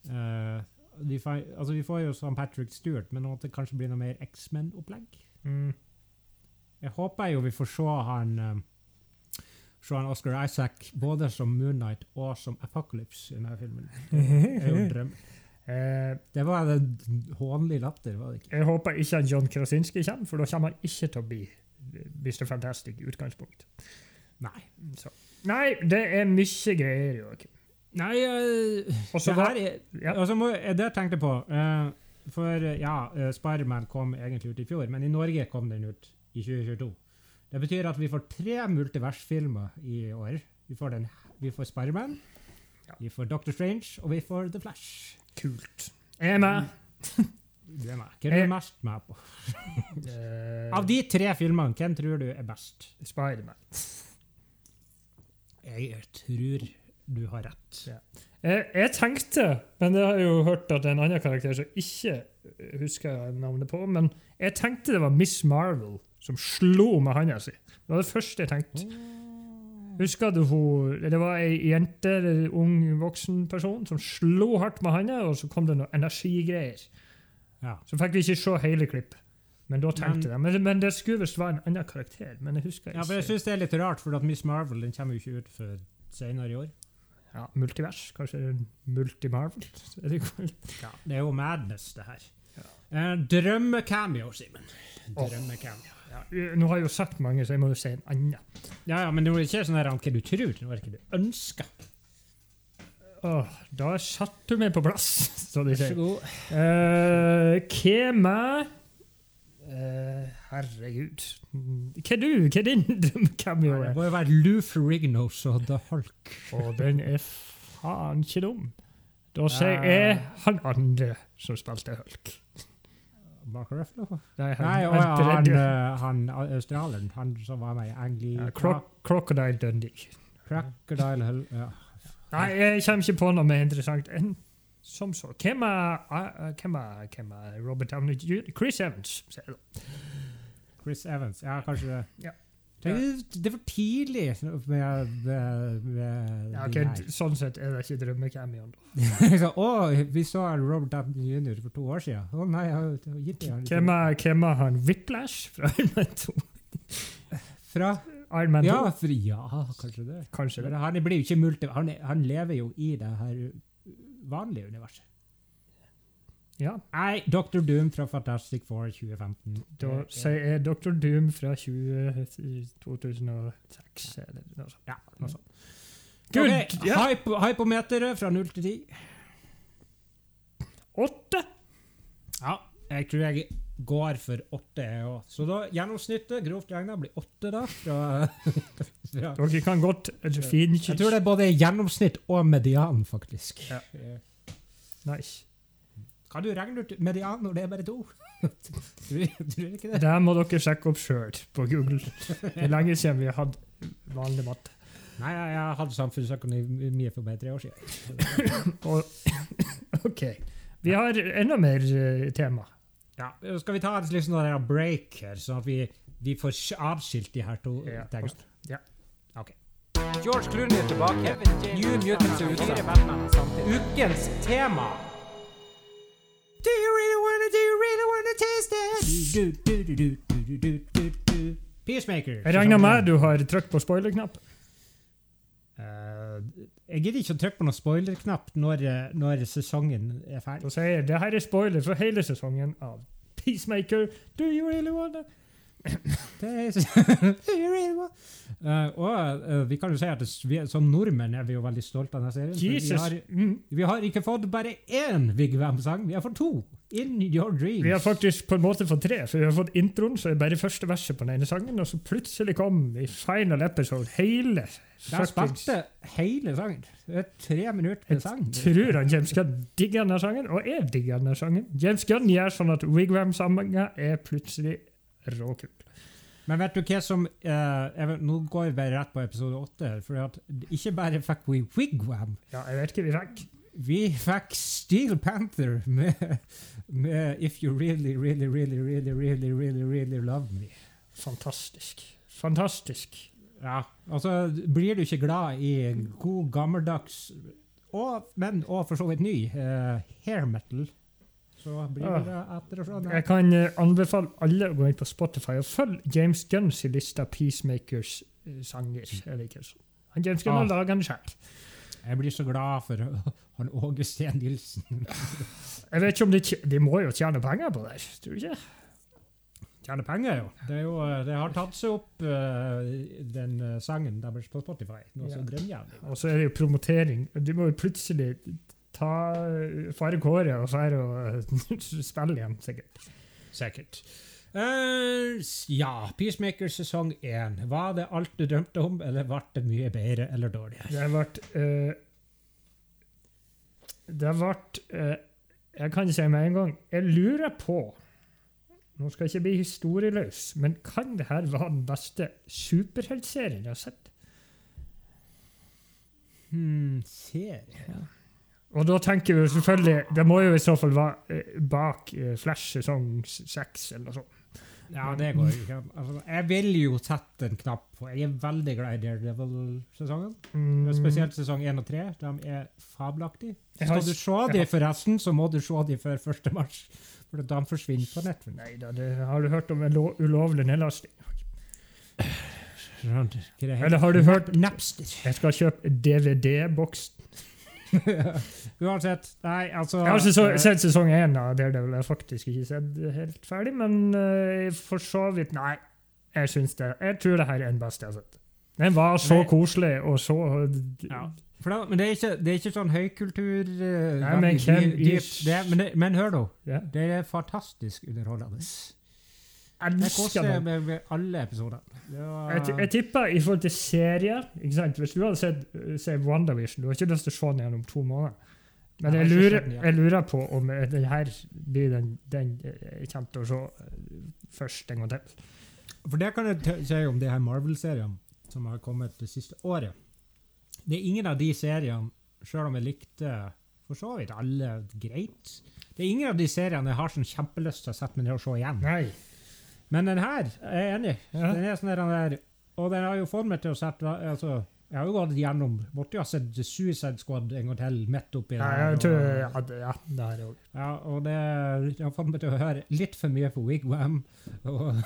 uh, altså, vi får jo sånn Patrick Stewart, men at det kanskje blir noe mer X-Men-opplegg. mm. Jeg håper jo vi får se han eh, Se han Oscar Isaac både som Moon Knight og som Apocalypse i denne filmen. [LAUGHS] Det er jo en drøm. Eh, Det var en hånlig latter, var det ikke? jeg håper ikke at John Krasinski kommer, for da kommer han ikke til å bli Mr. Fantastic i utgangspunkt. Nei. Så. Nei, det er mye greier, Joakim. Nei, uh, Og så det her er, Ja. altså, må, jeg- det tenkte jeg på. Uh, for eh, ja, Spiderman kom egentlig ut i fjor, men i Norge kom den ut i 2022. Det betyr at vi får tre multiversfilmer i år. Vi får, den, vi får Spiderman, Ja. vi får Doctor Strange, og vi får The Flash. Kult. Jeg er med. [LAUGHS] Du er med. Hvem er du mest med på? [LAUGHS] Eh, Av de tre filmene, hvem tror du er best? Spiderman. Jeg tror du har rett. Jeg, jeg tenkte, men jeg har jo hørt at det er en annen karakter som ikke husker navnet på, men jeg tenkte det var Miss Marvel som slo med handa si. Det var det første jeg tenkte. Husker du hun Det var ei jente, eller ung voksen person, som slo hardt med handa, og så kom det noe energigreier. Ja. Så fikk vi ikke se hele klippet. Men da tenkte Men- jeg men, men det skulle visst være en annen karakter. Men jeg husker Ja, for jeg ikke. syns det er litt rart, for at Miss Marvel den kommer jo ikke ut før senere i år. Ja, multivers. Kanskje multimarvel? Er det Ja, det er jo madness, det her. Ja. Uh, Drømmecameo, Simen. Drømmecameo. Drømmecameo. Ja, nå har jeg jo sagt mange, så jeg må jo si en annen. Ja, ja, men det er ikke sånn her hva du tror, det er hva du ønsker. Åh, da satte du meg på plass, [LAUGHS] så de sier. Vær så god. Uh, er uh, Herregud. Hva er du? Hva er din [LAUGHS] drømmecameo? Det må jo være Lou Ferrigno og The Hulk. Og den er faen ikke dum. Da sier jeg han andre som spilte Hulk. Mark Ruffalo? Nei, han, Nei, og han, han, eh, han australieren, han som var med i Angli... Ja, Cro Crocodile Dundee. Crocodile Hull... Ja. Nei, jeg kommer ikke på noe mer interessant enn som så. Hvem er, uh, hvem er, hvem er Robert Downey Jr.? Chris Evans. sier jeg da. Chris Evans. Ja, kanskje det. Ja. Det, det er for tidlig med, med, med Ja, de ok, her. d- Sånn sett er det ikke drømmecameoen. da. [LAUGHS] Så, å, vi så Robert Downey jr. for to år siden. Å nei, Hvem er, hvem er han Whiplash fra Iron Man 2? Fra? Iron Man 2? Ja, for, ja, kanskje det. Kanskje det. han blir jo ikke multi... Han, han lever jo i det her vanlige universet. Ja, Nei, Dr. Doom fra Fantastic Four 2015. Da er- sier jeg Dr. Doom fra 20, 2006. Eller noe sånt. Ja, noe sånt. Good! Okay, yeah. hype, hypometeret fra 0 til 10. Åtte! Ja, jeg tror jeg går for 8 jeg òg. Så da gjennomsnittet, grovt regna, blir 8 da. Fra, [LAUGHS] fra. Dere kan godt Jeg tror det er både gjennomsnitt og median, faktisk. Ja. Nice. Kan du regne ut median når det er bare to? tror, [LAUGHS] tror du ikke det? Det må dere sjekke opp sjøl på Google. Det er lenge siden vi har hatt vanlig matte. Nei, jeg, jeg hadde samfunnsøkonomi for bare tre år siden. [COUGHS] [COUGHS] OK. Vi har enda mer eh, tema. Ja, skal vi ta et liksom sånn break her, sånn at vi, vi får avskilt de her to Ja, tingene? ja. George Clooney er tilbake. New Mutants er ute. Ukens tema. Do you really wanna, do you really wanna taste it? Peacemaker. Jeg regner med du har trykt på spoilerknapp. Uh, jeg gidder ikke å trykke på noen spoilerknapp når, eh, når sesongen er ferdig. Da sier det her er spoiler for hele sesongen av Peacemaker. Do you really wanna [LAUGHS] Do you really want- Eh, og uh, vi kan jo si at vi, som nordmenn er vi jo veldig stolte av denne serien. Vi har, Mm. vi har ikke fått bare én Vigvam-sang, vi har fått to. In Your Dreams. Vi har faktisk på en måte fått tre, for vi har fått introen, så er bare første verset på den ene sangen, og så plutselig kom i final episode hele Der spilte hele sangen. Det er tre minutter med sang. tror han James Gunn digger denne sangen, og jeg digger denne sangen. James Gunn gjør sånn at Wigwam-sammenhenger er plutselig råkul. Men vet du hva som uh, jeg Nå går vi bare rett på episode åtte. Ikke bare fikk vi Wigwam, Ja, jeg vet ikke vi fikk. vi fikk Steel Panther med, med If You Really, Really, Really, Really, Really, Really, really Love Me. Fantastisk. Fantastisk. Ja, altså Blir du ikke glad i god, gammeldags, og, men og for så vidt ny, uh, hair metal, så blir du det etter og. Jeg kan eh, anbefale alle å gå inn på Spotify og følge James Gunns liste av Peacemakers eh, sanger. Eller ikke så. Han James Gunn har Ah. laget den sjøl. Jeg blir så glad for [LAUGHS] han Åge Steen Nilsen. [LAUGHS] Jeg vet ikke om de, de må jo tjene penger på det, tror du ikke? Tjene penger, jo. Det, er jo, det har tatt seg opp, uh, den eh, sangen deres på Spotify. Noe Ja. Og så er det jo promotering. Du må jo plutselig ta farge håret, og fære og [LAUGHS] spille igjen, sikkert. Sikkert. Uh, ja, Peacemaker sesong én. Var det alt du drømte om, eller ble det mye bedre eller dårligere? Det vært eh, Det vært eh, Jeg kan si med en gang. Jeg lurer på Nå skal jeg ikke bli historieløs, men kan det her være den beste superheltserien jeg har sett? Hmm, serie Og da tenker vi selvfølgelig Det må jo i så fall være eh, bak eh, Flash sesong seks eller noe sånt. Ja, det går ikke. Altså, jeg vil jo sette en knapp på Jeg er veldig glad i Daredevil-sesongen. Mm, Spesielt sesong 1 og 3. De er fabelaktige. Skal du se dem forresten, så må du se de før 1. mars. For de forsvinner på Netflix. Nei da, det har du hørt om en ulovlig nedlasting? Eller har du hørt Napster. Jeg skal kjøpe DVD-boks. [LAUGHS] Uansett. Nei, altså Jeg har ikke eh, sett sesong én av Daredevil. Jeg har faktisk ikke sett helt ferdig, men uh, for så vidt Nei, jeg syns det. Jeg tror det her er den beste jeg har sett. Den var så Men- koselig og så Ja. For da, men det er, ikke, det er ikke sånn høykultur uh, Nei, men i- men, det- men hør nå. Yeah. Det er fantastisk underholdende. Elsker koser Med, med alle episoder. Det var- Jeg, jeg tipper i forhold til serier ikke sant? Hvis du hadde sett, uh, se WandaVision Du har ikke lyst til å se den gjennom to måneder. Men Jeg lurer, jeg lurer på om eh, den her blir den, den jeg kommer til å se eh, først en gang til. For det kan jeg si om de her Marvel-seriene som har kommet det siste året. Det er ingen av de seriene, selv om jeg likte for så vidt alle greit Det er ingen av de seriene jeg har sånn kjempelyst til å sette meg ned og se igjen. Nei. Men den her er jeg enig. Ja. Den er sånn der, den der, og den har jo meg til å sette altså, Jeg har jo gått gjennom Måtte jo ha sett Suicide Squad en gang til midt oppi Ja, der, jeg tror ja, det, ja, det har jeg òg. Ja, og det, det har fått meg til å høre litt for mye på Wigwam. [LAUGHS] Og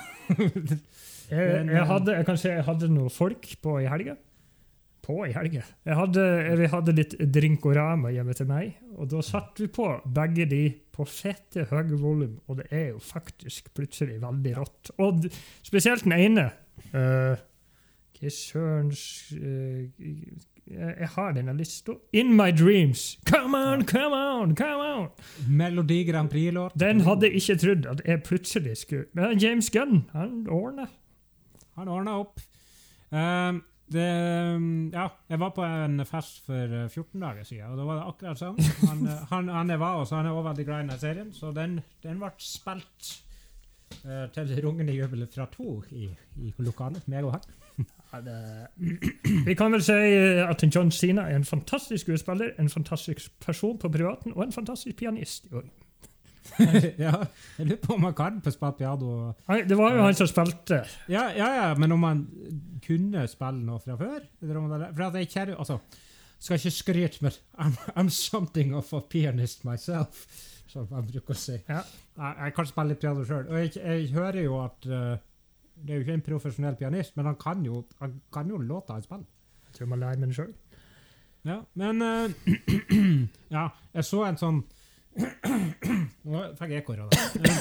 Jeg, jeg, eh, hadde, jeg kanskje jeg hadde noen folk på i helga. På i helga. Jeg hadde, vi hadde litt drinkorama hjemme til meg, og da satte vi på begge de på fette høye volum, og det er jo faktisk plutselig veldig rått. Og spesielt den ene. Uh, Hva sørens eh, jeg, har denne lista. In My Dreams. Come on, come on, come on! Melodi Grand Prix-låt. Den hadde jeg ikke trodd at jeg plutselig skulle Men James Gunn, han ordner. Han ordna opp. Um, det, um, ja, jeg var på en fest for uh, 14 dager siden, og da var det akkurat sånn. Han, uh, han, han er var også, han er også veldig glad i den serien, så den, den ble spilt uh, til rungende jubel fra to i, i lokalet. Meg og han. Ja, det, [CLEARS THROAT] vi kan vel si eh, at John Cena er en fantastisk skuespiller, en fantastisk person på privaten og en fantastisk pianist. Og [LAUGHS] ja, jeg lurer på om han kan på spille piano. Det var jo han som spilte. Ja, ja, ja, men om han kunne spille noe fra før? For at jeg kjære, altså, skal ikke skryte, men I'm, I'm something of a pianist myself, som jeg bruker å si. Ja. Jeg, jeg kan spille litt piano sjøl. Og jeg, jeg hører jo at uh, det er jo ikke en profesjonell pianist, men han kan jo, han kan jo låta han spiller. Jeg tror man lærer med det sjøl. Ja, men uh, [CLEARS THROAT] Ja, jeg så en sånn [CLEARS THROAT] Nå fikk jeg ekkoer av det.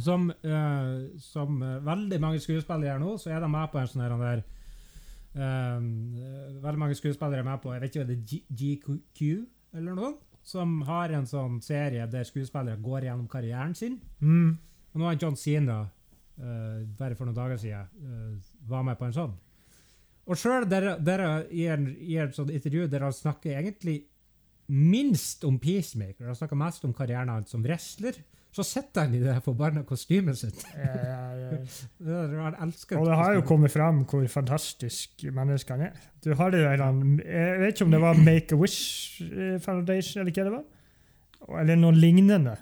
Som, uh, som eh, veldig mange skuespillere gjør nå, så er de med på en sånn der uh, Veldig mange skuespillere er med på Jeg vet ikke hva det er GQ eller noe? Som har en sånn serie der skuespillere går gjennom karrieren sin. Mm. Og nå har John eh, bare for noen dager siden, var med på en sånn. Og sjøl i, en, i et sånt intervju der han snakker egentlig minst om Peacemaker, han snakker mest om karrieren hans som wrestler, så sitter han i det forbanna kostymet sitt. [LAUGHS] Det Han elsker og det har jo kommet frem hvor fantastisk menneske han er. Du har det der Jeg vet ikke om det var Make-A-Wish eh, Foundation, eller hva det var. Eller noe lignende.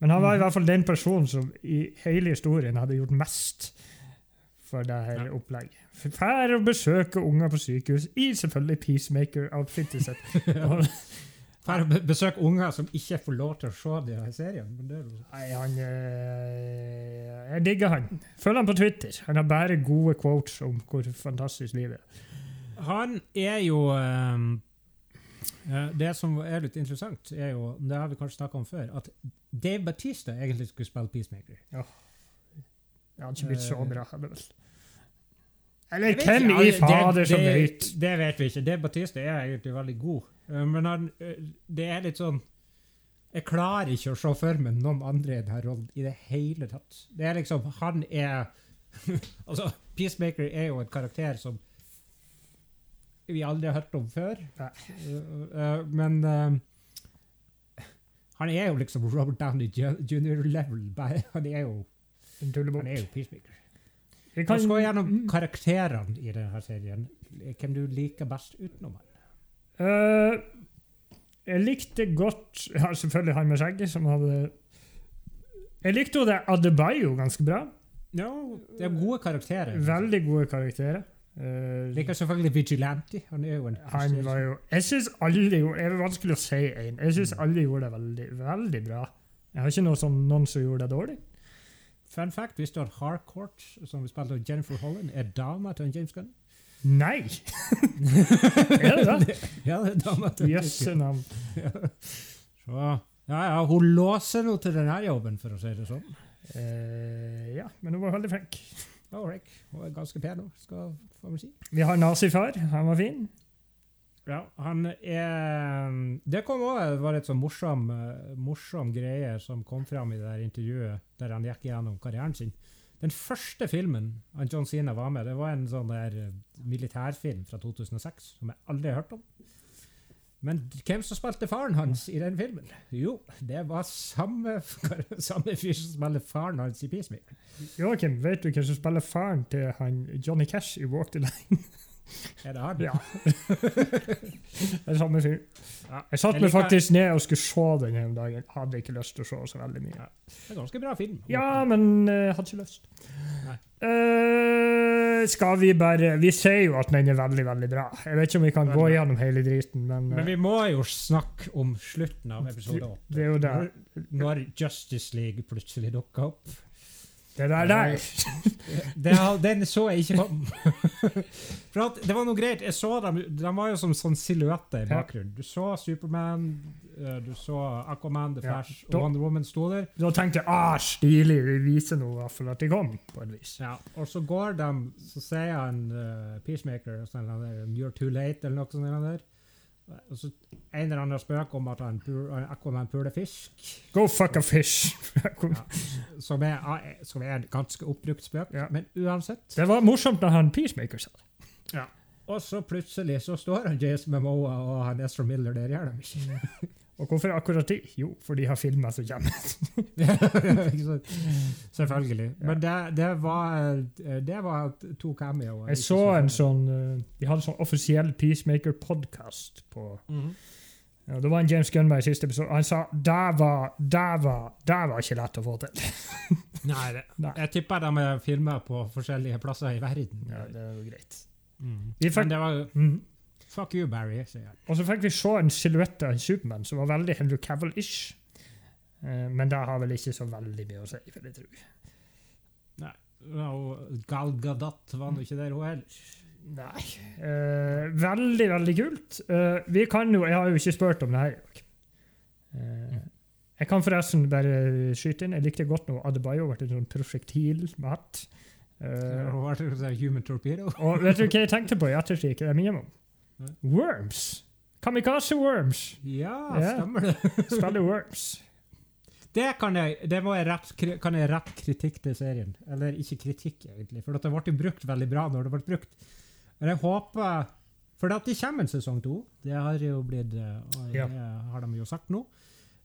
Men han var i hvert fall den personen som i hele historien hadde gjort mest for det her Ja. opplegget. Fær å besøke unger på sykehus i selvfølgelig Peacemaker-outfitet sitt. [LAUGHS] Å besøke unger som ikke får lov til å se de her seriene. Men det er jo Nei, han øh, Jeg digger han. Følg han på Twitter. Han har bare gode quotes om hvor fantastisk livet er. Han er jo eh, Det som er litt interessant, er jo Det har vi kanskje snakka om før. At Dave Batista egentlig skulle spille Peacemaker. Det hadde ikke blitt så Eh, bra. hadde vel. Eller hvem i fader det, som det, vet? Det vet vi ikke. Dave Batista er egentlig veldig god. Eh, Men han, eh, det er litt sånn Jeg klarer ikke å se for meg noen andre i denne rollen i det hele tatt. Det er liksom Han er [LAUGHS] Altså, Peacemaker er jo en karakter som vi aldri har hørt om før. Eh, men han er jo liksom Robert Downey junior level. Han er jo, han er jo Peacemaker. Vi kan gå gjennom Mm. karakterene i denne serien. Hvem du liker best utenom han. Eh, jeg likte godt ja, Selvfølgelig han med skjegget, som hadde Jeg likte jo det Adebayo ganske bra. Ja, det er gode karakterer. Veldig gode karakterer. Uh, Liker selvfølgelig Vigilante. Han er jo en han var jo Jeg syns alle gjorde Det er vanskelig å si en. Jeg syns alle gjorde det veldig, veldig bra. Jeg har ikke noe sånn, noen som gjorde det dårlig. Fun fact, visste du at Harcourt, som vi spilte av Jennifer Holland, er dama til James Gunn? Nei! [LAUGHS] er det det? [LAUGHS] Ja, det er dama til Jøsse navn. Ja, ja, hun låser nå til denne jobben, for å si det sånn. Eh, ja, men hun var veldig flink. Hun er ganske pen, hun, skal vi si. Vi har nazifar. Han var fin. Ja, han er Det kom også, var et sånn morsom, eh, morsom greie som kom fram i det der intervjuet der han gikk gjennom karrieren sin. Den første filmen John Cena var med, det var en sånn der eh, militærfilm fra 2006 som jeg aldri har hørt om. Men hvem som spilte faren hans i den filmen? Jo, det var samme, [LAUGHS] samme fyr som spiller faren hans i Peace Me. Joakim, vet du hvem som spiller faren til han Johnny Cash i Walk the Line? [LAUGHS] Er det han? Ja. [LAUGHS] det er samme fyr. Ja. Jeg satt meg faktisk ned og skulle se den en dag. dagen. Hadde ikke lyst til å se så veldig mye. Ja. Det er ganske bra film. Ja, men uh, hadde ikke lyst. Eh, skal vi bare Vi ser jo at den er veldig, veldig bra. Jeg vet ikke om vi kan gå gjennom hele driten, men, Men eh, vi må jo snakke om slutten av episode 8. det er jo det. Når, når Justice League plutselig dukker opp. Det der der Det, den så jeg ikke komme. [LAUGHS] For at det var noe greit. Jeg så dem, De var jo som sånn silhuetter i bakgrunnen. Du så Superman, eh, du så Aquaman, The Ja. Flash Da- og Wonder Woman sto der. Da tenkte jeg ah, stilig, vi viser nå i hvert fall at de kom, på et vis. Ja, og så går de, så sier han uh, Peacemaker og sånn You're too late, eller noe sånt. der. Og så en eller annen spøk om at han pul, Aquaman puler fisk. Go fuck a fish! Som er, som er en ganske oppbrukt spøk. Ja. Men uansett. Det var morsomt da han Peacemaker sa det. Og så plutselig så står han Jason Memoa og han Esther Miller der, gjør de ikke? Og hvorfor akkurat de? Jo, for de har filma som kommer. [LAUGHS] Selvfølgelig. Men det, det, var, det var to cameoer. Jeg så en sånn eh, De hadde sånn offisiell Peacemaker-podkast på mm. ja, Det var en James Gunnberg i siste episode. Han sa det var, det var, det var ikke lett å få til. [LAUGHS] Nei, det, Nei. jeg tipper de filmer på forskjellige plasser i verden. Ja, det er jo greit. Mm. Fikk- Men det var Mhm. Fuck you, Barry, sier jeg. Og så fikk vi se en silhuett av en Supermann som var veldig Henry Cavill-ish. Eh, men det har vel ikke så veldig mye å si, vil jeg tro. Og Gal Gadot var nå ikke der, hun heller. Nei. Eh, veldig, veldig kult. Eh, vi kan jo Jeg har jo ikke spurt om det her. Eh, jeg kan forresten bare skyte inn. Jeg likte godt nå Adebayo ble en sånn prosjektil med hatt. Eh, Hun var sånn Human Torpedo. og vet du hva jeg tenkte på i ettertid? Hva jeg minner om? Worms. Kamikaze Worms. Ja, stemmer det. [LAUGHS] Spiller Worms. Det kan jeg, det må jeg rett, kan jeg rett kritikk til serien. Eller ikke kritikk, egentlig. For at det ble brukt veldig bra når det ble brukt. Men jeg håper For at det kommer en sesong to. Det har jo blitt eh, og. Det har de jo sagt nå.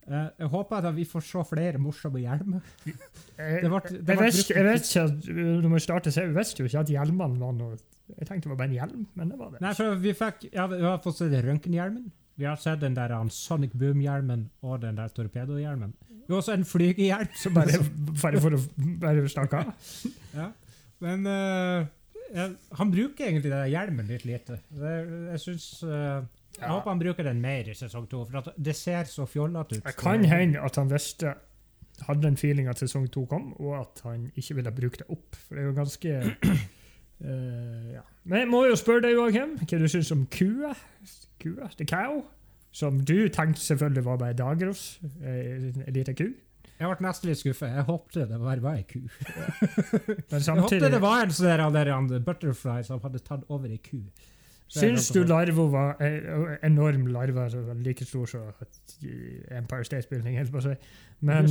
Eh, Jeg håper at vi får se flere morsomme hjelmer. [LAUGHS] Jeg, Det det vet, brukt- jeg vet ikke Når vi starter serien, jeg visste jo ikke at hjelmene var noe Jeg tenkte det var bare en hjelm, men det var det. Nei, for vi fikk Ja, vi har fått se røntgenhjelmen. Vi har sett den der Sonic Boom-hjelmen og den der torpedohjelmen. Vi har også en flygehjelm. Så bare, [LAUGHS] bare for å bare snakke av. [LAUGHS] Ja. Men uh, jeg, han bruker egentlig den hjelmen litt lite. Det, jeg synes, uh, jeg Ja. håper han bruker den mer i sesong to, for det ser så fjollete ut. Det kan hende at han visste hadde en feeling at sesong to kom, og at han ikke ville bruke det opp. For det er jo ganske eh, ja. Men jeg må jo spørre deg, Joakim, hva du syns om kua? Kua? The cow? Som du tenkte selvfølgelig var bare Dagros, ei en liten ku. Jeg ble nesten litt skuffet. Jeg håpte det bare var ei ku. [LAUGHS] Men Jeg håpte det var en sånn der, der butterfly som hadde tatt over ei ku. Syns du larva var eh, enorm larve, var like stor som Empire State Building, helt på seg. Men,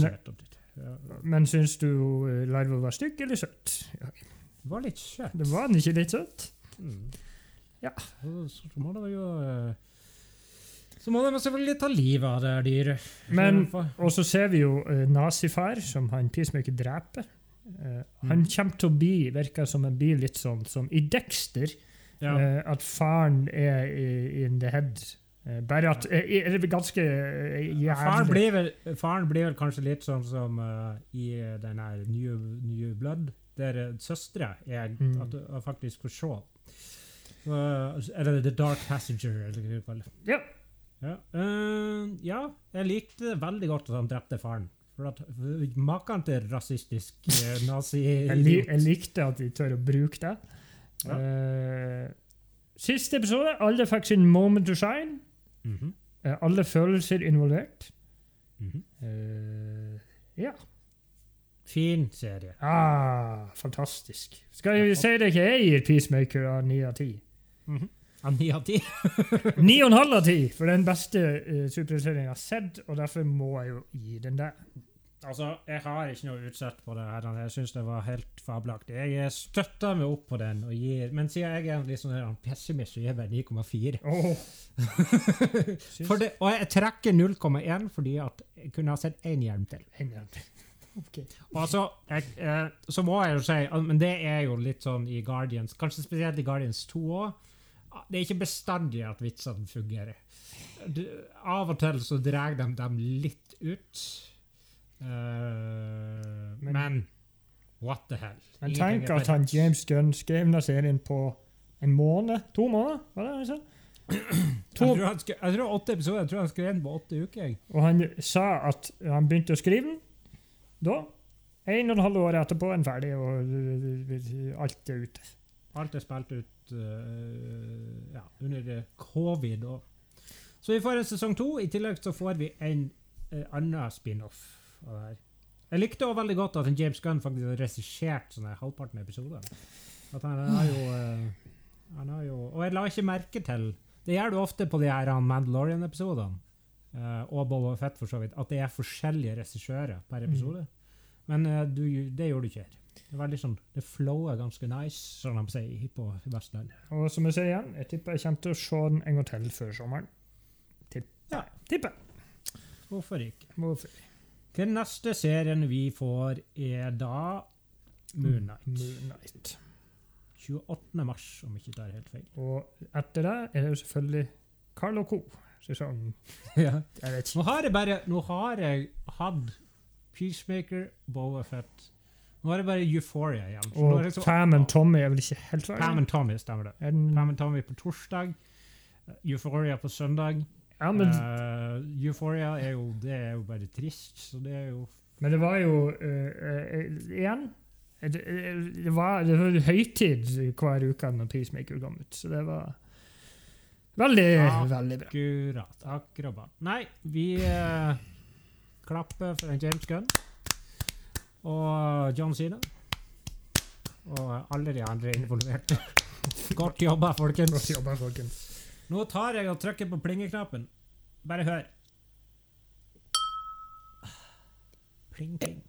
men syns du eh, larva var stygg eller søt? Ja, Det var litt søtt. det var ikke litt kjøtt? Mm. Ja. Så, må det jo eh, Så må de selvfølgelig ta livet av det dyret. Men- Og så ser vi jo uh, nazifar, som han Peacemaker dreper. Eh, Han Mhm. kommer til å bli, virker som en blir litt sånn som i Dexter. ja. Uh, at faren er i, in the head bare at er det ganske Faren jævlig blir, vel, faren blir vel kanskje litt sånn som i den her New, New Blood, der uh, søstre er Mm. at du faktisk får se. Uh, eller The Dark Passenger, eller hva du kaller det. Ja. Ja. Uh, ja, jeg likte veldig godt at han drepte faren. For at Maken til rasistisk [LAUGHS] uh, nazi Jeg, li, jeg likte at de tør å bruke det. Ja. Eh, siste episode. Alle fikk sin moment to shine. Mhm, Eh, alle følelser involvert. mhm. Eh, ja. Fin serie. Ah, fantastisk. Skal jeg si det ikke jeg gir Peacemaker av ni av ti? Av ni av ti. [LAUGHS] Ni og en halv av ti, for det er den beste uh, superserien jeg har sett, og derfor må jeg jo gi den det. Altså, jeg har ikke noe utsett på det. her. Jeg syns det var helt fabelaktig. Jeg støtter meg opp på den, og gir, men siden jeg er en litt sånn pessimist, så gir jeg bare 9,4. Oh. [LAUGHS] Og jeg trekker 0,1 fordi at jeg kunne ha sett én hjelm til. Ok. Og altså, jeg, eh, så må jeg jo si, men det er jo litt sånn i Guardians, kanskje spesielt i Guardians 2 òg. Det er ikke bestandig at vitsene fungerer. Du, av og til så drar de dem litt ut. Uh, Men- men, what the hell? Men tenk at han. James Gunn skrev denne serien på en måned? To måneder? Var det han sa? Jeg tror, han skrev, jeg tror åtte episoder. Jeg tror han skrev den på åtte uker. og han sa at han begynte å skrive den da. En og en halv år etterpå er den ferdig, og alt er ute. Alt er spilt ut uh, ja, under eh, covid. Og. Så vi får en sesong to. I tillegg så får vi en uh, annen spin-off. Jeg likte også veldig godt at en James Gunn faktisk har regissert sånne halvparten av episoden. At han har jo, uh, han har jo Og jeg la ikke merke til Det gjør du ofte på de her Mandalorian-episodene, og Boba Fett for så vidt, at det er forskjellige regissører per episode. Men eh, du, det gjorde du ikke her. Det er veldig sånn, det flower ganske nice, som de sier på Vestlandet. Og som jeg sier igjen, jeg tipper jeg kommer til å se den en gang til før sommeren. Tipper. Ja. Tipper. Hvorfor ikke? Hvorfor? Den neste serien vi får, er da Moon Knight. Moon 28. mars, om ikke det er helt feil. Og etter det er det jo selvfølgelig Carl Co. Sesong [LAUGHS] ja. Jeg vet Nå har jeg bare Nå har jeg hatt Peacemaker, Boba Fett Nå har jeg bare Euphoria igjen. Så nå er Og det så- Pam and Tommy er vel ikke helt Pam ferdig? and Tommy, stemmer det. Er den- Pam and Tommy på torsdag. Euphoria på søndag. Ja, men, Eh, Euphoria er jo, det er jo bare trist, så det er jo men det var jo eh, eh, Igjen det, det, var, det var høytid hver uke når Peacemaker kom ut, så det var veldig, akkurat, veldig bra. Akkurat. akkurat. Nei, vi eh, klapper for en James Gunn og John Cena. Og alle de andre involverte. Godt jobba, folkens. Godt jobba, folkens. Nå tar jeg og trykker på plingeknappen. Bare hør. Pling, pling.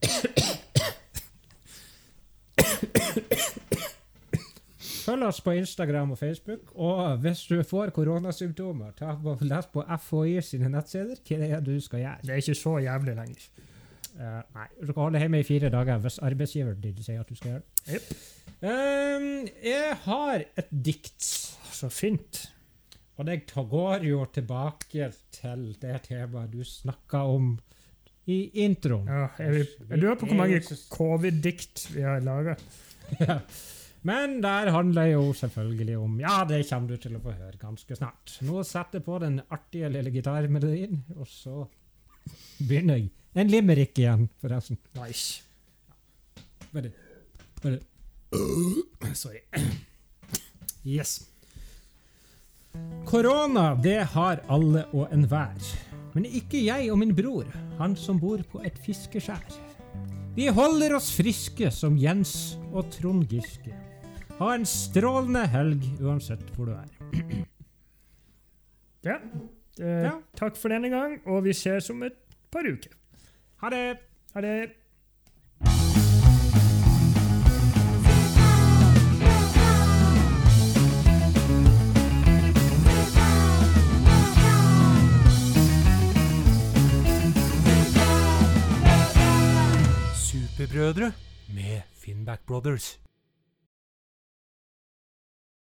Følg oss på Instagram og Facebook, og hvis du får koronasymptomer, ta på, les på FHI sine nettsider hva det er du skal gjøre. Det er ikke så jævlig lenger. Uh, nei, du skal holde hjemme i fire dager hvis arbeidsgiveren din sier at du skal gjøre det. Yep. Um, jeg har et dikt. Så fint. Og det går jo tilbake til det temaet du snakka om i introen. Ja, jeg, jeg lurer på hvor mange covid-dikt vi har laga. [LAUGHS] Ja. Men der handler jo selvfølgelig om Ja, det kommer du til å få høre ganske snart. Nå setter jeg på den artige lille gitarmelodien, og så begynner jeg. En limerick igjen, forresten. Nice. Bare, bare. Sorry. Yes. Korona, det har alle og enhver. Men ikke jeg og min bror, han som bor på et fiskeskjær. Vi holder oss friske som Jens og Trond Giske. Ha en strålende helg uansett hvor du er. Ja. Eh, Ja. Takk for denne gang, og vi ses om et par uker. Ha det! Ha det. Superbrødre med Finnback Brothers.